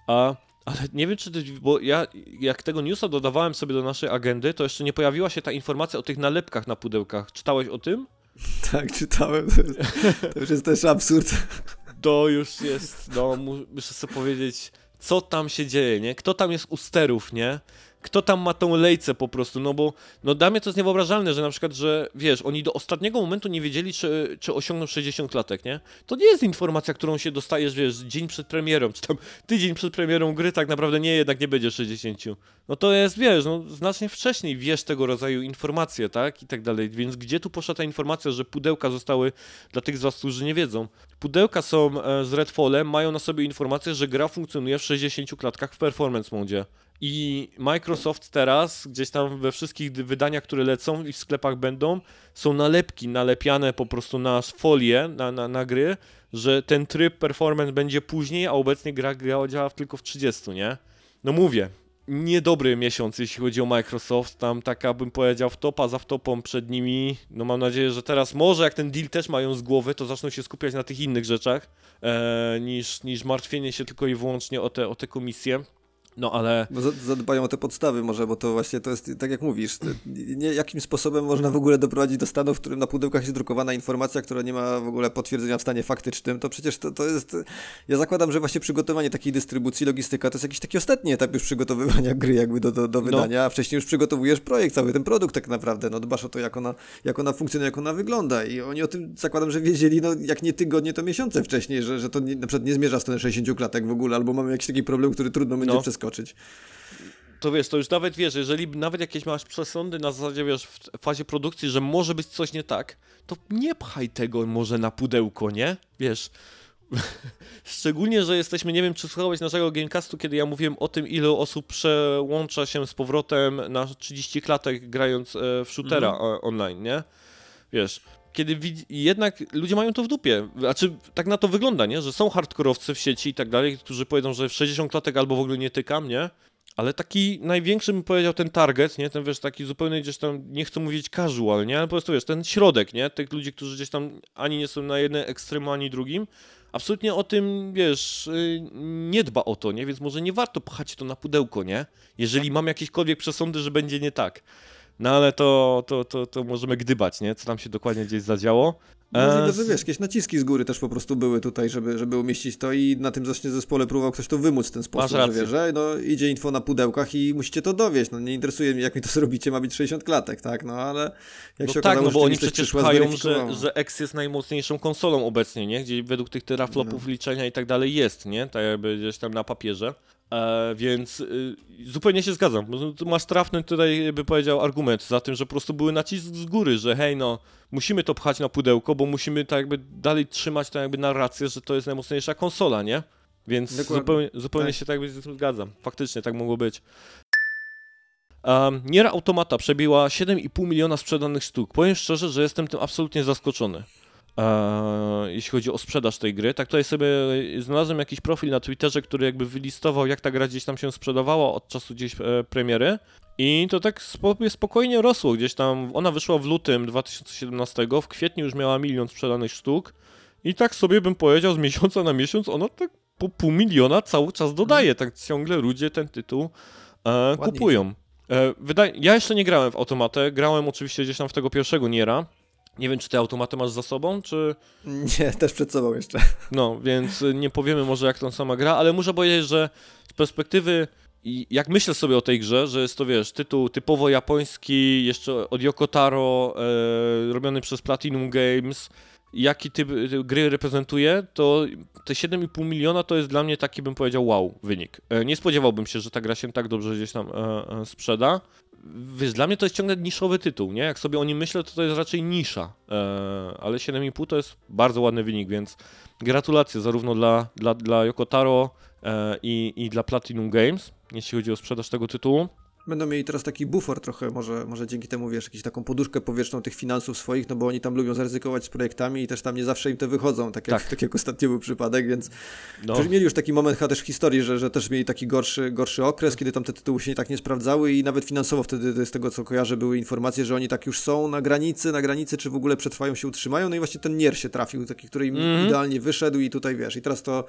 A, ale nie wiem, czy ty, bo ja jak tego newsa dodawałem sobie do naszej agendy, to jeszcze nie pojawiła się ta informacja o tych nalepkach na pudełkach. Czytałeś o tym? Tak, czytałem. To już jest też absurd. To już jest, no muszę sobie powiedzieć, co tam się dzieje, nie? Kto tam jest u sterów, nie? Kto tam ma tą lejcę po prostu, no bo no dla mnie to jest niewyobrażalne, że na przykład, że wiesz, oni do ostatniego momentu nie wiedzieli, czy, czy osiągną 60 klatek, nie? To nie jest informacja, którą się dostajesz, wiesz, dzień przed premierą, czy tam tydzień przed premierą gry tak naprawdę nie, jednak nie będzie 60. No to jest, wiesz, no znacznie wcześniej wiesz tego rodzaju informacje, tak? I tak dalej, więc gdzie tu poszła ta informacja, że pudełka zostały, dla tych z was, którzy nie wiedzą, pudełka są e, z Redfallem, mają na sobie informację, że gra funkcjonuje w 60 klatkach w performance mode. I Microsoft teraz, gdzieś tam we wszystkich wydaniach, które lecą i w sklepach będą, są nalepki nalepiane po prostu na folię, na, na, na gry, że ten tryb performance będzie później, a obecnie gra, gra działa tylko w 30, nie? No mówię, niedobry miesiąc, jeśli chodzi o Microsoft. Tam taka bym powiedział wtopa za wtopą przed nimi. No mam nadzieję, że teraz może jak ten deal też mają z głowy, to zaczną się skupiać na tych innych rzeczach e, niż, niż martwienie się tylko i wyłącznie o te, o te komisje. No ale. Bo zadbają o te podstawy, może, bo to właśnie to jest tak jak mówisz. Nie, jakim sposobem można w ogóle doprowadzić do stanu, w którym na pudełkach jest drukowana informacja, która nie ma w ogóle potwierdzenia w stanie faktycznym, to przecież to, to jest. Ja zakładam, że właśnie przygotowanie takiej dystrybucji, logistyka to jest jakiś taki ostatni etap już przygotowywania gry, jakby do, do, do no. wydania, no. a wcześniej już przygotowujesz projekt, cały ten produkt tak naprawdę. No dbasz o to, jak ona, jak ona funkcjonuje, jak ona wygląda. I oni o tym zakładam, że wiedzieli, no jak nie tygodnie, to miesiące wcześniej, że, że to nie, na przykład nie zmierza w stronę 60 klatek w ogóle, albo mamy jakiś taki problem, który trudno będzie no. przeskoczyć To wiesz, to już nawet wiesz, jeżeli nawet jakieś masz przesądy na zasadzie, wiesz, w fazie produkcji, że może być coś nie tak, to nie pchaj tego może na pudełko, nie? Wiesz, Szczególnie, że jesteśmy, nie wiem czy słuchałeś naszego Gamecastu, kiedy ja mówiłem o tym, ile osób przełącza się z powrotem na 30 klatek grając e, w shootera mm -hmm. online, nie? Wiesz, kiedy widzi, jednak ludzie mają to w dupie. Znaczy, tak na to wygląda, nie? Że są hardkorowcy w sieci i tak dalej, którzy powiedzą, że w 60 klatek albo w ogóle nie tykam, nie? Ale taki największy bym powiedział ten target, nie? Ten wiesz, taki zupełnie gdzieś tam, nie chcę mówić casual, nie? Ale po prostu wiesz, ten środek, nie? Tych ludzi, którzy gdzieś tam ani nie są na jednym ekstremu, ani drugim. Absolutnie o tym, wiesz, y, nie dba o to, nie? Więc może nie warto pchać to na pudełko, nie? Jeżeli mam jakiekolwiek przesądy, że będzie nie tak. No ale to, to, to, to możemy gdybać, nie? Co tam się dokładnie gdzieś zadziało. Możliwe, no, że wiesz, jakieś naciski z góry też po prostu były tutaj, żeby, żeby umieścić to i na tym zacznie zespole próbował ktoś to wymóc w ten sposób, że wiesz, że no, idzie info na pudełkach i musicie to dowieść, no nie interesuje mnie jak mi to zrobicie, ma być 60 klatek, tak, no ale jak no się tak, okazało, no bo oni przecież pchają, że, że X jest najmocniejszą konsolą obecnie, nie, gdzie według tych teraflopów no. liczenia i tak dalej jest, nie, tak jakby gdzieś tam na papierze. E, więc y, zupełnie się zgadzam. Masz trafny tutaj, by powiedział, argument za tym, że po prostu były nacisk z góry, że hej, no, musimy to pchać na pudełko, bo musimy tak jakby dalej trzymać tę jakby narrację, że to jest najmocniejsza konsola, nie? Więc zupełnie, zupełnie tak. się tak jakby z tym zgadzam. Faktycznie tak mogło być. Um, Nier Automata przebiła 7,5 miliona sprzedanych sztuk. Powiem szczerze, że jestem tym absolutnie zaskoczony jeśli chodzi o sprzedaż tej gry. Tak tutaj sobie znalazłem jakiś profil na Twitterze, który jakby wylistował, jak ta gra gdzieś tam się sprzedawała od czasu gdzieś e, premiery. I to tak spokojnie rosło. Gdzieś tam ona wyszła w lutym 2017, w kwietniu już miała milion sprzedanych sztuk. I tak sobie bym powiedział, z miesiąca na miesiąc ona tak po pół miliona cały czas dodaje. Tak ciągle ludzie ten tytuł e, kupują. E, wydaje, ja jeszcze nie grałem w automatę, grałem oczywiście gdzieś tam w tego pierwszego Niera, nie wiem, czy te automaty masz za sobą, czy... Nie, też przed sobą jeszcze. No, więc nie powiemy może jak tą sama gra, ale muszę powiedzieć, że z perspektywy i jak myślę sobie o tej grze, że jest to, wiesz, tytuł typowo japoński, jeszcze od Yoko Taro, e, robiony przez Platinum Games, jaki typ gry reprezentuje, to te 7,5 miliona to jest dla mnie taki, bym powiedział, wow, wynik. E, nie spodziewałbym się, że ta gra się tak dobrze gdzieś tam e, e, sprzeda wiesz, dla mnie to jest ciągle niszowy tytuł, nie? Jak sobie o nim myślę, to to jest raczej nisza, ale 7,5 to jest bardzo ładny wynik, więc gratulacje zarówno dla, dla, dla Yoko Taro, e, i, i dla Platinum Games, jeśli chodzi o sprzedaż tego tytułu. Będą mieli teraz taki bufor trochę, może, może dzięki temu, wiesz, jakąś taką poduszkę powietrzną tych finansów swoich, no bo oni tam lubią zaryzykować z projektami i też tam nie zawsze im te wychodzą, tak jak, Tak. tak jak ostatnio był przypadek, więc No, Przecież mieli już taki moment chyba też w historii, że, że też mieli taki gorszy, gorszy okres, kiedy tam te tytuły się tak nie sprawdzały i nawet finansowo wtedy z tego co kojarzę były informacje, że oni tak już są na granicy, na granicy, czy w ogóle przetrwają, się utrzymają, no i właśnie ten Nier się trafił, taki, który im Mhm. idealnie wyszedł i tutaj wiesz, i teraz to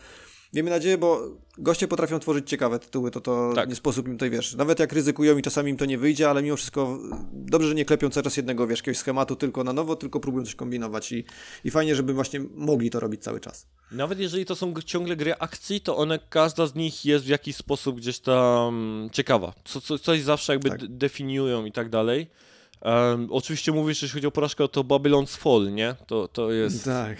miejmy nadzieję, bo goście potrafią tworzyć ciekawe tytuły, to to Tak. nie sposób im tutaj, wiesz, nawet jak ryzykują i czasami im to nie wyjdzie, ale mimo wszystko dobrze, że nie klepią cały czas jednego, wiesz, jakiegoś schematu tylko na nowo, tylko próbują coś kombinować i, i fajnie, żeby właśnie mogli to robić cały czas. Nawet jeżeli to są ciągle gry akcji, to one, każda z nich jest w jakiś sposób gdzieś tam ciekawa. Co, co, coś zawsze jakby Tak. definiują i tak dalej. Em, oczywiście mówisz, jeśli chodzi o porażkę, to Babylon's Fall, nie? To, to jest... Tak.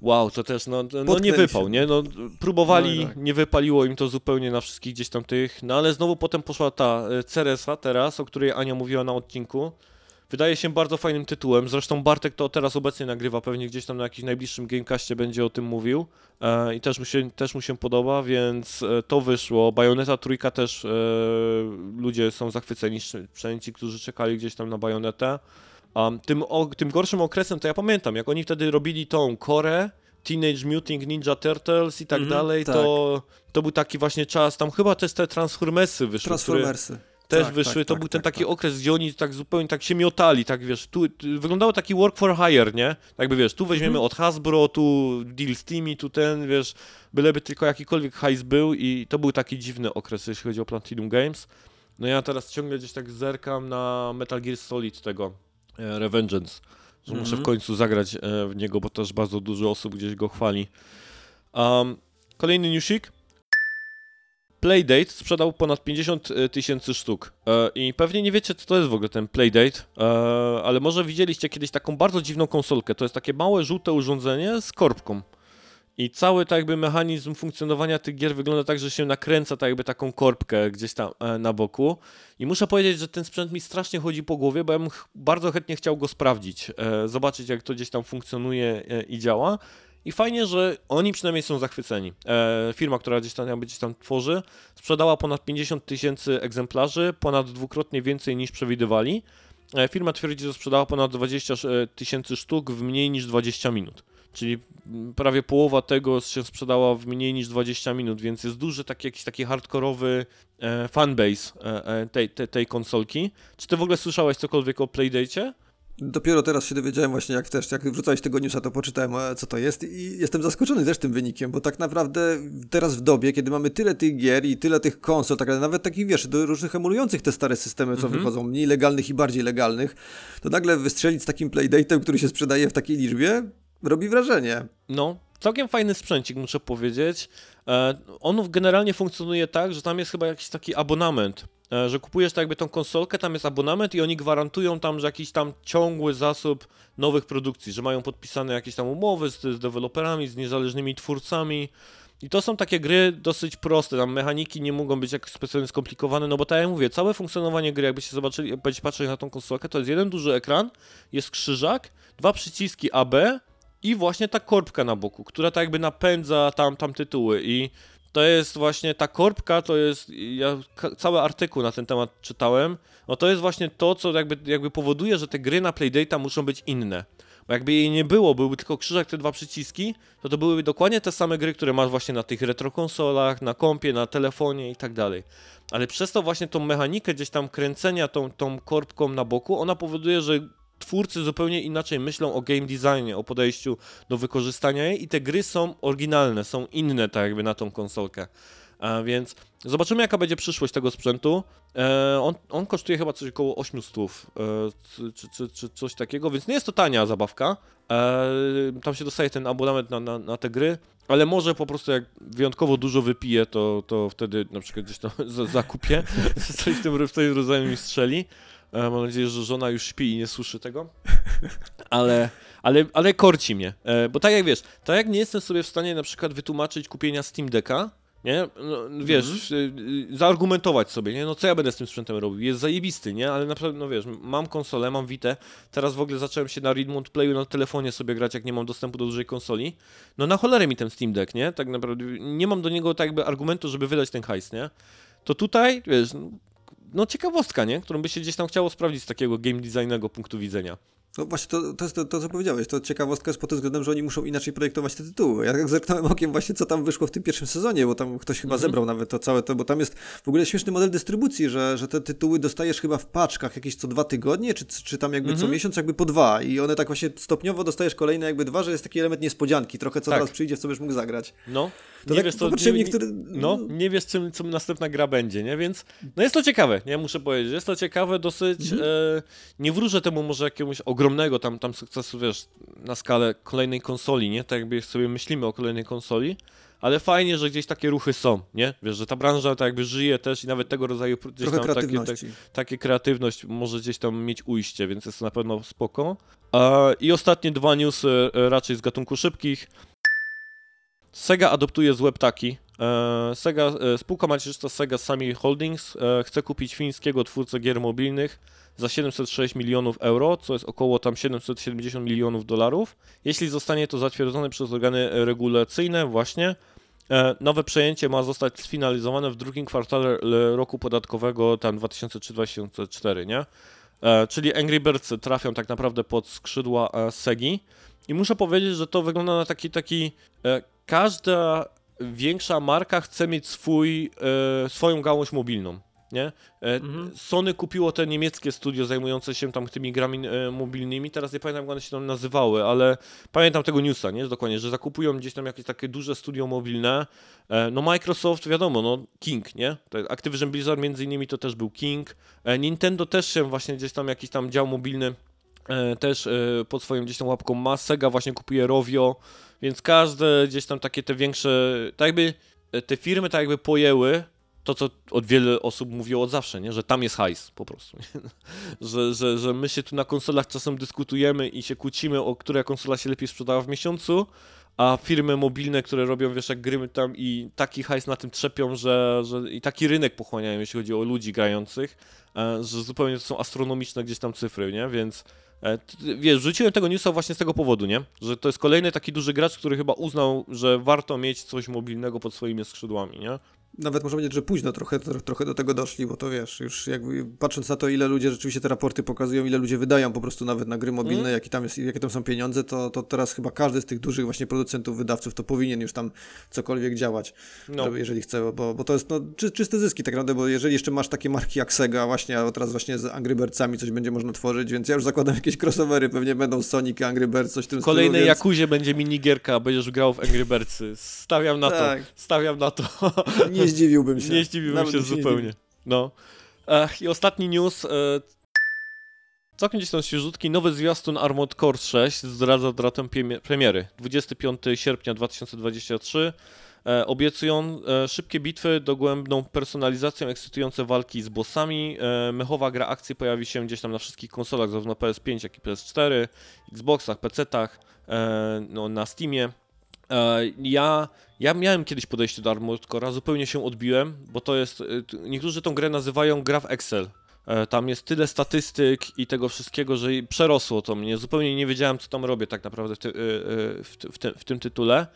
Wow, to też, no, no nie Potknęli wypał, nie? No, próbowali, No tak. nie wypaliło im to zupełnie na wszystkich gdzieś tam tych, no ale znowu potem poszła ta e, Ceresa teraz, o której Ania mówiła na odcinku. Wydaje się bardzo fajnym tytułem, zresztą Bartek to teraz obecnie nagrywa, pewnie gdzieś tam na jakimś najbliższym Gamecastie będzie o tym mówił e, i też mu, się, też mu się podoba, więc e, to wyszło. Bayonetta trójka też e, ludzie są zachwyceni, przynajmniej ci, którzy czekali gdzieś tam na Bayonetę. Um, tym, o, tym gorszym okresem to ja pamiętam, jak oni wtedy robili tą Korę, Teenage Mutant Ninja Turtles i tak Mhm, dalej, tak. to, to był taki właśnie czas, tam chyba też te Transformersy wyszły, Transformersy. też Tak, wyszły, tak, to tak, był ten tak, taki tak. okres, gdzie oni tak zupełnie tak się miotali, tak wiesz, tu, wyglądało taki work for hire, nie? Jakby wiesz, tu weźmiemy Mhm. od Hasbro, tu deal z tymi, tu ten, wiesz, byleby tylko jakikolwiek hajs był i to był taki dziwny okres, jeśli chodzi o Platinum Games. No ja teraz ciągle gdzieś tak zerkam na Metal Gear Solid tego, Revengeance, że muszę w Mhm. końcu zagrać e, w niego, bo też bardzo dużo osób gdzieś go chwali. Um, kolejny newsik. Playdate sprzedał ponad 50 tysięcy sztuk. E, I pewnie nie wiecie, co to jest w ogóle ten Playdate, e, ale może widzieliście kiedyś taką bardzo dziwną konsolkę. To jest takie małe, żółte urządzenie z korbką. I cały tak jakby mechanizm funkcjonowania tych gier wygląda tak, że się nakręca tak jakby taką korbkę gdzieś tam e, na boku. I muszę powiedzieć, że ten sprzęt mi strasznie chodzi po głowie, bo ja bym bardzo chętnie chciał go sprawdzić, e, zobaczyć jak to gdzieś tam funkcjonuje e, i działa. I fajnie, że oni przynajmniej są zachwyceni. E, firma, która gdzieś tam, gdzieś tam tworzy, sprzedała ponad 50 tysięcy egzemplarzy, ponad dwukrotnie więcej niż przewidywali. E, firma twierdzi, że sprzedała ponad 20 tysięcy sztuk w mniej niż 20 minut. Czyli mm, prawie połowa tego się sprzedała w mniej niż 20 minut, więc jest duży taki jakiś taki hardkorowy e, fanbase e, e, tej, tej, tej konsolki. Czy ty w ogóle słyszałeś cokolwiek o Playdate? Dopiero teraz się dowiedziałem właśnie, jak też, jak wrzucałeś tego newsa, to poczytałem, co to jest i jestem zaskoczony też tym wynikiem, bo tak naprawdę teraz w dobie, kiedy mamy tyle tych gier i tyle tych konsol, tak nawet takich, wiesz, do różnych emulujących te stare systemy, co Mhm. wychodzą, mniej legalnych i bardziej legalnych, to nagle wystrzelić z takim playdate'em, który się sprzedaje w takiej liczbie, robi wrażenie. No, całkiem fajny sprzęcik, muszę powiedzieć. E, on generalnie funkcjonuje tak, że tam jest chyba jakiś taki abonament, e, że kupujesz tak jakby tą konsolkę, tam jest abonament i oni gwarantują tam, że jakiś tam ciągły zasób nowych produkcji, że mają podpisane jakieś tam umowy z, z deweloperami, z niezależnymi twórcami. I to są takie gry dosyć proste, tam mechaniki nie mogą być jakoś specjalnie skomplikowane, no bo tak jak mówię, całe funkcjonowanie gry, jakbyście zobaczyli, jakbyście patrzyli na tą konsolkę, to jest jeden duży ekran, jest krzyżak, dwa przyciski AB i właśnie ta korbka na boku, która tak jakby napędza tam, tam tytuły i to jest właśnie ta korbka, to jest, ja cały artykuł na ten temat czytałem, no to jest właśnie to, co jakby, jakby powoduje, że te gry na Playdate'a muszą być inne. Bo jakby jej nie było, byłby tylko krzyżak, te dwa przyciski, to to byłyby dokładnie te same gry, które masz właśnie na tych retrokonsolach, na kompie, na telefonie i tak dalej. Ale przez to właśnie tą mechanikę gdzieś tam kręcenia tą, tą korbką na boku, ona powoduje, że twórcy zupełnie inaczej myślą o game designie, o podejściu do wykorzystania jej i te gry są oryginalne, są inne tak jakby na tą konsolkę. A więc zobaczymy jaka będzie przyszłość tego sprzętu. E, on, on kosztuje chyba coś około 800, e, czy, czy, czy, coś takiego, więc nie jest to tania zabawka. E, tam się dostaje ten abonament na, na, na te gry, ale może po prostu jak wyjątkowo dużo wypiję, to, to wtedy na przykład gdzieś tam za- zakupię, coś w tym, w tym rodzaju mi strzeli. E, Mam nadzieję, że żona już śpi i nie słyszy tego. Ale, ale, ale korci mnie. E, Bo tak jak wiesz, tak jak nie jestem sobie w stanie na przykład wytłumaczyć kupienia Steam Decka, nie? No, wiesz, mm. zaargumentować sobie, nie? No co ja będę z tym sprzętem robił? Jest zajebisty, nie? Ale na przykład, no wiesz, mam konsolę, mam Vita, teraz w ogóle zacząłem się na Remote Playu na telefonie sobie grać, jak nie mam dostępu do dużej konsoli. No na cholerę mi ten Steam Deck, nie? Tak naprawdę nie mam do niego tak jakby argumentu, żeby wydać ten hajs, nie? To tutaj, wiesz, no ciekawostka, nie? Którą by się gdzieś tam chciało sprawdzić z takiego game designego punktu widzenia. No właśnie, to, to jest to, to, co powiedziałeś. To ciekawostka jest pod tym względem, że oni muszą inaczej projektować te tytuły. Ja tak zerknąłem okiem właśnie, co tam wyszło w tym pierwszym sezonie, bo tam ktoś chyba mhm. zebrał nawet to całe to, bo tam jest w ogóle śmieszny model dystrybucji, że, że te tytuły dostajesz chyba w paczkach jakieś co dwa tygodnie, czy, czy tam jakby mhm. co miesiąc jakby po dwa i one tak właśnie stopniowo dostajesz kolejne jakby dwa, że jest taki element niespodzianki, trochę co tak. teraz przyjdzie, w co byś mógł zagrać. No. Nie tak wiesz, co, nie, niektóry... no, nie wiesz, czym, czym następna gra będzie, nie? Więc no jest to ciekawe, nie? Muszę powiedzieć. Jest to ciekawe dosyć. Mhm. E, nie wróżę temu może jakiegoś ogromnego tam, tam sukcesu, wiesz, na skalę kolejnej konsoli, nie? Tak jakby sobie myślimy o kolejnej konsoli, ale fajnie, że gdzieś takie ruchy są, nie? Wiesz, że ta branża tak jakby żyje też i nawet tego rodzaju gdzieś Trochę tam takie, tak, takie kreatywność może gdzieś tam mieć ujście, więc jest to na pewno spoko. I ostatnie dwa newsy e, raczej z gatunku szybkich. Sega adoptuje złe ptaki. E, Sega, e, spółka macierzysta Sega Sammy Holdings e, chce kupić fińskiego twórcę gier mobilnych za 706 milionów euro, co jest około tam 770 milionów dolarów. Jeśli zostanie to zatwierdzone przez organy regulacyjne, właśnie nowe przejęcie ma zostać sfinalizowane w drugim kwartale roku podatkowego tam 2003-2004, nie? Czyli Angry Birds trafią tak naprawdę pod skrzydła Segi. I muszę powiedzieć, że to wygląda na taki, taki każda większa marka chce mieć swój, e, swoją gałąź mobilną. Nie? E, mhm. Sony kupiło te niemieckie studio zajmujące się tam tymi grami e, mobilnymi. Teraz nie pamiętam, jak one się tam nazywały, ale pamiętam tego newsa, nie? Dokładnie, że zakupują gdzieś tam jakieś takie duże studio mobilne. E, no Microsoft, wiadomo, no King, nie? Activision Blizzard między innymi to też był King. E, Nintendo też się właśnie gdzieś tam jakiś tam dział mobilny e, też e, pod swoją gdzieś tam łapką ma. Sega właśnie kupuje Rovio. Więc każde gdzieś tam takie te większe, tak jakby e, te firmy tak jakby pojęły to, co od wiele osób mówiło od zawsze, nie? że tam jest hajs po prostu. że, że, że my się tu na konsolach czasem dyskutujemy i się kłócimy, o która konsola się lepiej sprzedała w miesiącu, a firmy mobilne, które robią, wiesz, jak gry tam i taki hajs na tym trzepią, że, że i taki rynek pochłaniają, jeśli chodzi o ludzi grających, e, że zupełnie to są astronomiczne gdzieś tam cyfry, nie? Więc wiesz, rzuciłem tego newsa właśnie z tego powodu, nie? Że to jest kolejny taki duży gracz, który chyba uznał, że warto mieć coś mobilnego pod swoimi skrzydłami, nie? Nawet można powiedzieć, że późno trochę, trochę do tego doszli, bo to wiesz, już jakby patrząc na to, ile ludzie rzeczywiście te raporty pokazują, ile ludzie wydają po prostu nawet na gry mobilne, mm. jakie, tam jest, jakie tam są pieniądze, to, to teraz chyba każdy z tych dużych właśnie producentów, wydawców to powinien już tam cokolwiek działać, no. jeżeli chce, bo, bo to jest no, czy, czyste zyski tak naprawdę, bo jeżeli jeszcze masz takie marki jak Sega właśnie, a teraz właśnie z Angry Birdsami coś będzie można tworzyć, więc ja już zakładam jakieś crossovery, pewnie będą Sonic, Angry Birds, coś w tym kolejnej stylu, więc... Jakuzie będzie minigierka, będziesz grał w Angry Birdsy. Stawiam na tak. to, stawiam na to. Nie zdziwiłbym się. Nie zdziwiłbym Nawet się zupełnie. No. Ech, I ostatni news. E, całkiem gdzieś tam świeżutki. Nowy zwiastun Armored Core 6 zdradza datę premiery. 25 sierpnia 2023. E, obiecują e, szybkie bitwy, dogłębną personalizację, ekscytujące walki z bossami. E, mechowa gra akcji pojawi się gdzieś tam na wszystkich konsolach, zarówno PS5, jak i PS4, Xboxach, PC-tach, e, no, na Steamie. E, ja, ja miałem kiedyś podejście do Armored Core'a, zupełnie się odbiłem, bo to jest, e, niektórzy tą grę nazywają gra w Excel. E, tam jest tyle statystyk i tego wszystkiego, że przerosło to mnie. Zupełnie nie wiedziałem, co tam robię tak naprawdę w, ty, w, w, tym, w tym tytule.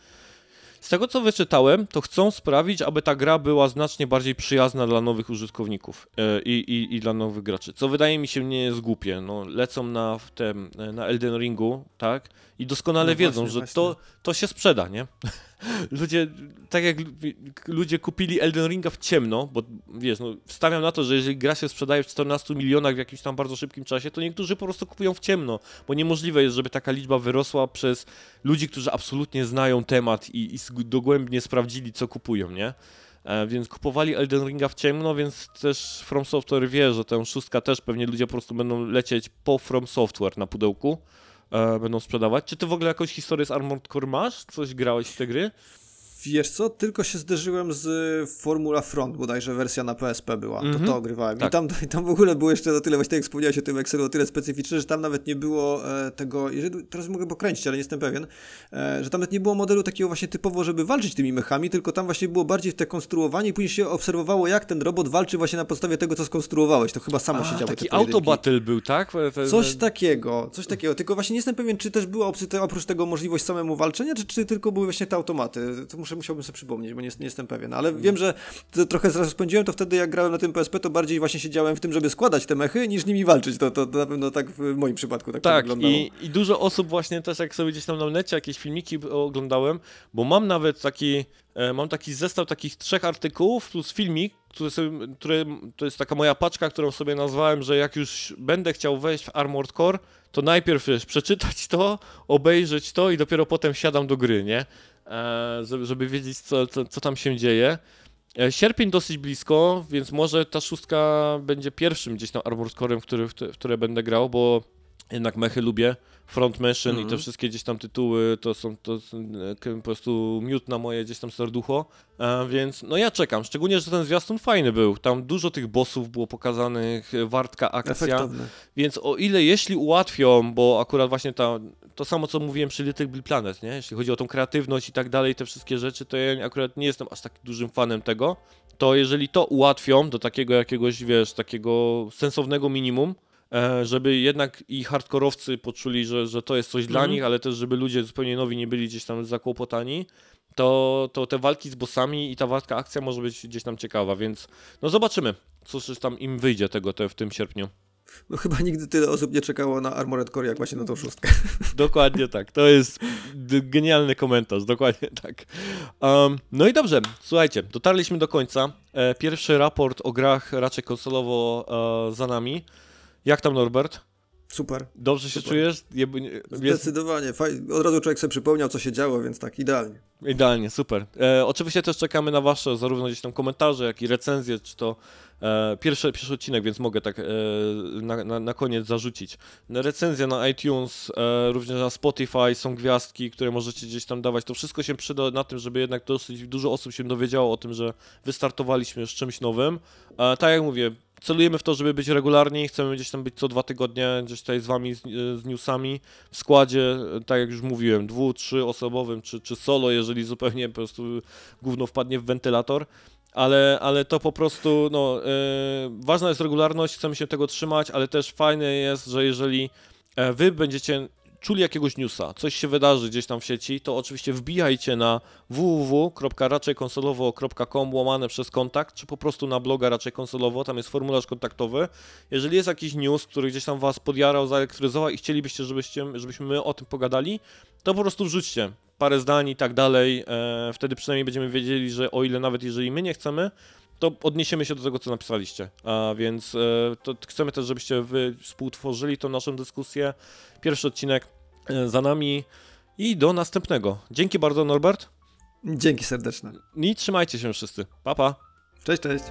Z tego co wyczytałem, to chcą sprawić, aby ta gra była znacznie bardziej przyjazna dla nowych użytkowników i, i, i dla nowych graczy. Co wydaje mi się nie jest głupie. No, lecą na, w tem, na Elden Ringu, tak? I doskonale no wiedzą, właśnie, że właśnie. To, to się sprzeda, nie? ludzie, tak jak ludzie kupili Elden Ringa w ciemno, bo wiesz, no, wstawiam na to, że jeżeli gra się sprzedaje w 14 milionach w jakimś tam bardzo szybkim czasie, to niektórzy po prostu kupują w ciemno, bo niemożliwe jest, żeby taka liczba wyrosła przez ludzi, którzy absolutnie znają temat i, i dogłębnie sprawdzili, co kupują, nie? E, więc kupowali Elden Ringa w ciemno, więc też From Software wie, że tę szóstka też pewnie ludzie po prostu będą lecieć po From Software na pudełku e, będą sprzedawać. Czy ty w ogóle jakąś historię z Armored Core masz? Coś grałeś w te gry? Wiesz co, tylko się zderzyłem z Formula Front, bodajże wersja na PSP była, Mhm. to to ogrywałem. Tak. I tam, i tam w ogóle było jeszcze o tyle, właśnie tak jak wspomniałeś o tym Excelu, o tyle specyficzne, że tam nawet nie było e, tego, jeżeli, teraz mogę pokręcić, ale nie jestem pewien, e, że tam nawet nie było modelu takiego właśnie typowo, żeby walczyć tymi mechami, tylko tam właśnie było bardziej te konstruowanie i później się obserwowało, jak ten robot walczy właśnie na podstawie tego, co skonstruowałeś. To chyba samo się A, działo. taki autobattle był, tak? Te- Coś takiego, coś takiego. Tylko właśnie nie jestem pewien, czy też była oprócz tego możliwość samemu walczenia, czy, czy tylko były właśnie te automaty. To muszę, musiałbym sobie przypomnieć, bo nie, nie jestem pewien. Ale wiem, że trochę zaraz spędziłem, to wtedy jak grałem na tym PSP, to bardziej właśnie siedziałem w tym, żeby składać te mechy, niż nimi walczyć. To, to, to na pewno tak w moim przypadku tak, Tak, wyglądało. i, i dużo osób właśnie też, jak sobie gdzieś tam na necie jakieś filmiki oglądałem, bo mam nawet taki, e, mam taki zestaw takich trzech artykułów plus filmik, który sobie, który, to jest taka moja paczka, którą sobie nazwałem, że jak już będę chciał wejść w Armored Core, to najpierw wiesz, przeczytać to, obejrzeć to i dopiero potem siadam do gry, nie? E, żeby, wiedzieć, co, co, co tam się dzieje. E, Sierpień dosyć blisko, więc może ta szóstka będzie pierwszym gdzieś tam Armored Core'em, w który, w, te- w które będę grał, bo jednak mechy lubię. Front Mission i te Mhm. wszystkie gdzieś tam tytuły to są, to są e, po prostu miód na moje gdzieś tam serducho, e, więc no ja czekam, szczególnie, że ten zwiastun fajny był, tam dużo tych bossów było pokazanych, wartka akcja, Efektowne. więc o ile jeśli ułatwią, bo akurat właśnie ta, to samo co mówiłem przy Little Big Planet, nie? jeśli chodzi o tą kreatywność i tak dalej, te wszystkie rzeczy, to ja akurat nie jestem aż tak dużym fanem tego, to jeżeli to ułatwią do takiego jakiegoś, wiesz, takiego sensownego minimum, e, żeby jednak i hardkorowcy poczuli, że, że to jest coś dla Mhm. nich, ale też żeby ludzie zupełnie nowi nie byli gdzieś tam zakłopotani, to, to te walki z bossami i ta walka akcja może być gdzieś tam ciekawa, więc no zobaczymy, co tam im wyjdzie tego te, w tym sierpniu. No chyba nigdy tyle osób nie czekało na Armored Core, jak właśnie na tą szóstkę. Dokładnie tak. To jest genialny komentarz, dokładnie tak. Um, no i dobrze, słuchajcie, dotarliśmy do końca. E, pierwszy raport o grach raczej konsolowo e, za nami. Jak tam Norbert? Super. Dobrze się Super. czujesz? Zdecydowanie. Faj... Od razu człowiek sobie przypomniał, co się działo, więc tak, idealnie. idealnie, super. E, oczywiście też czekamy na wasze zarówno gdzieś tam komentarze, jak i recenzje, czy to e, pierwszy, pierwszy odcinek, więc mogę tak e, na, na, na koniec zarzucić. Recenzja na iTunes, e, również na Spotify są gwiazdki, które możecie gdzieś tam dawać. To wszystko się przyda na tym, żeby jednak dosyć dużo osób się dowiedziało o tym, że wystartowaliśmy z czymś nowym. E, tak jak mówię, celujemy w to, żeby być regularni, chcemy gdzieś tam być co dwa tygodnie, gdzieś tutaj z wami, z, z newsami w składzie, e, tak jak już mówiłem, dwu, trzy osobowym, czy, czy solo, jeżeli zupełnie po prostu gówno wpadnie w wentylator. Ale, ale to po prostu, no, e, ważna jest regularność, chcemy się tego trzymać, ale też fajne jest, że jeżeli e, wy będziecie czuli jakiegoś newsa, coś się wydarzy gdzieś tam w sieci, to oczywiście wbijajcie na www.raczejkonsolowo.com łamane przez kontakt, czy po prostu na bloga Raczej Konsolowo, tam jest formularz kontaktowy. Jeżeli jest jakiś news, który gdzieś tam was podjarał, zaelektryzował i chcielibyście, żebyście, żebyśmy my o tym pogadali, to po prostu wrzućcie parę zdań i tak dalej. E, wtedy przynajmniej będziemy wiedzieli, że o ile nawet jeżeli my nie chcemy, to odniesiemy się do tego, co napisaliście. A więc e, to chcemy też, żebyście wy współtworzyli tą naszą dyskusję. Pierwszy odcinek e, za nami i do następnego. Dzięki bardzo, Norbert. Dzięki serdeczne. I trzymajcie się wszyscy. Pa, pa. Cześć, cześć.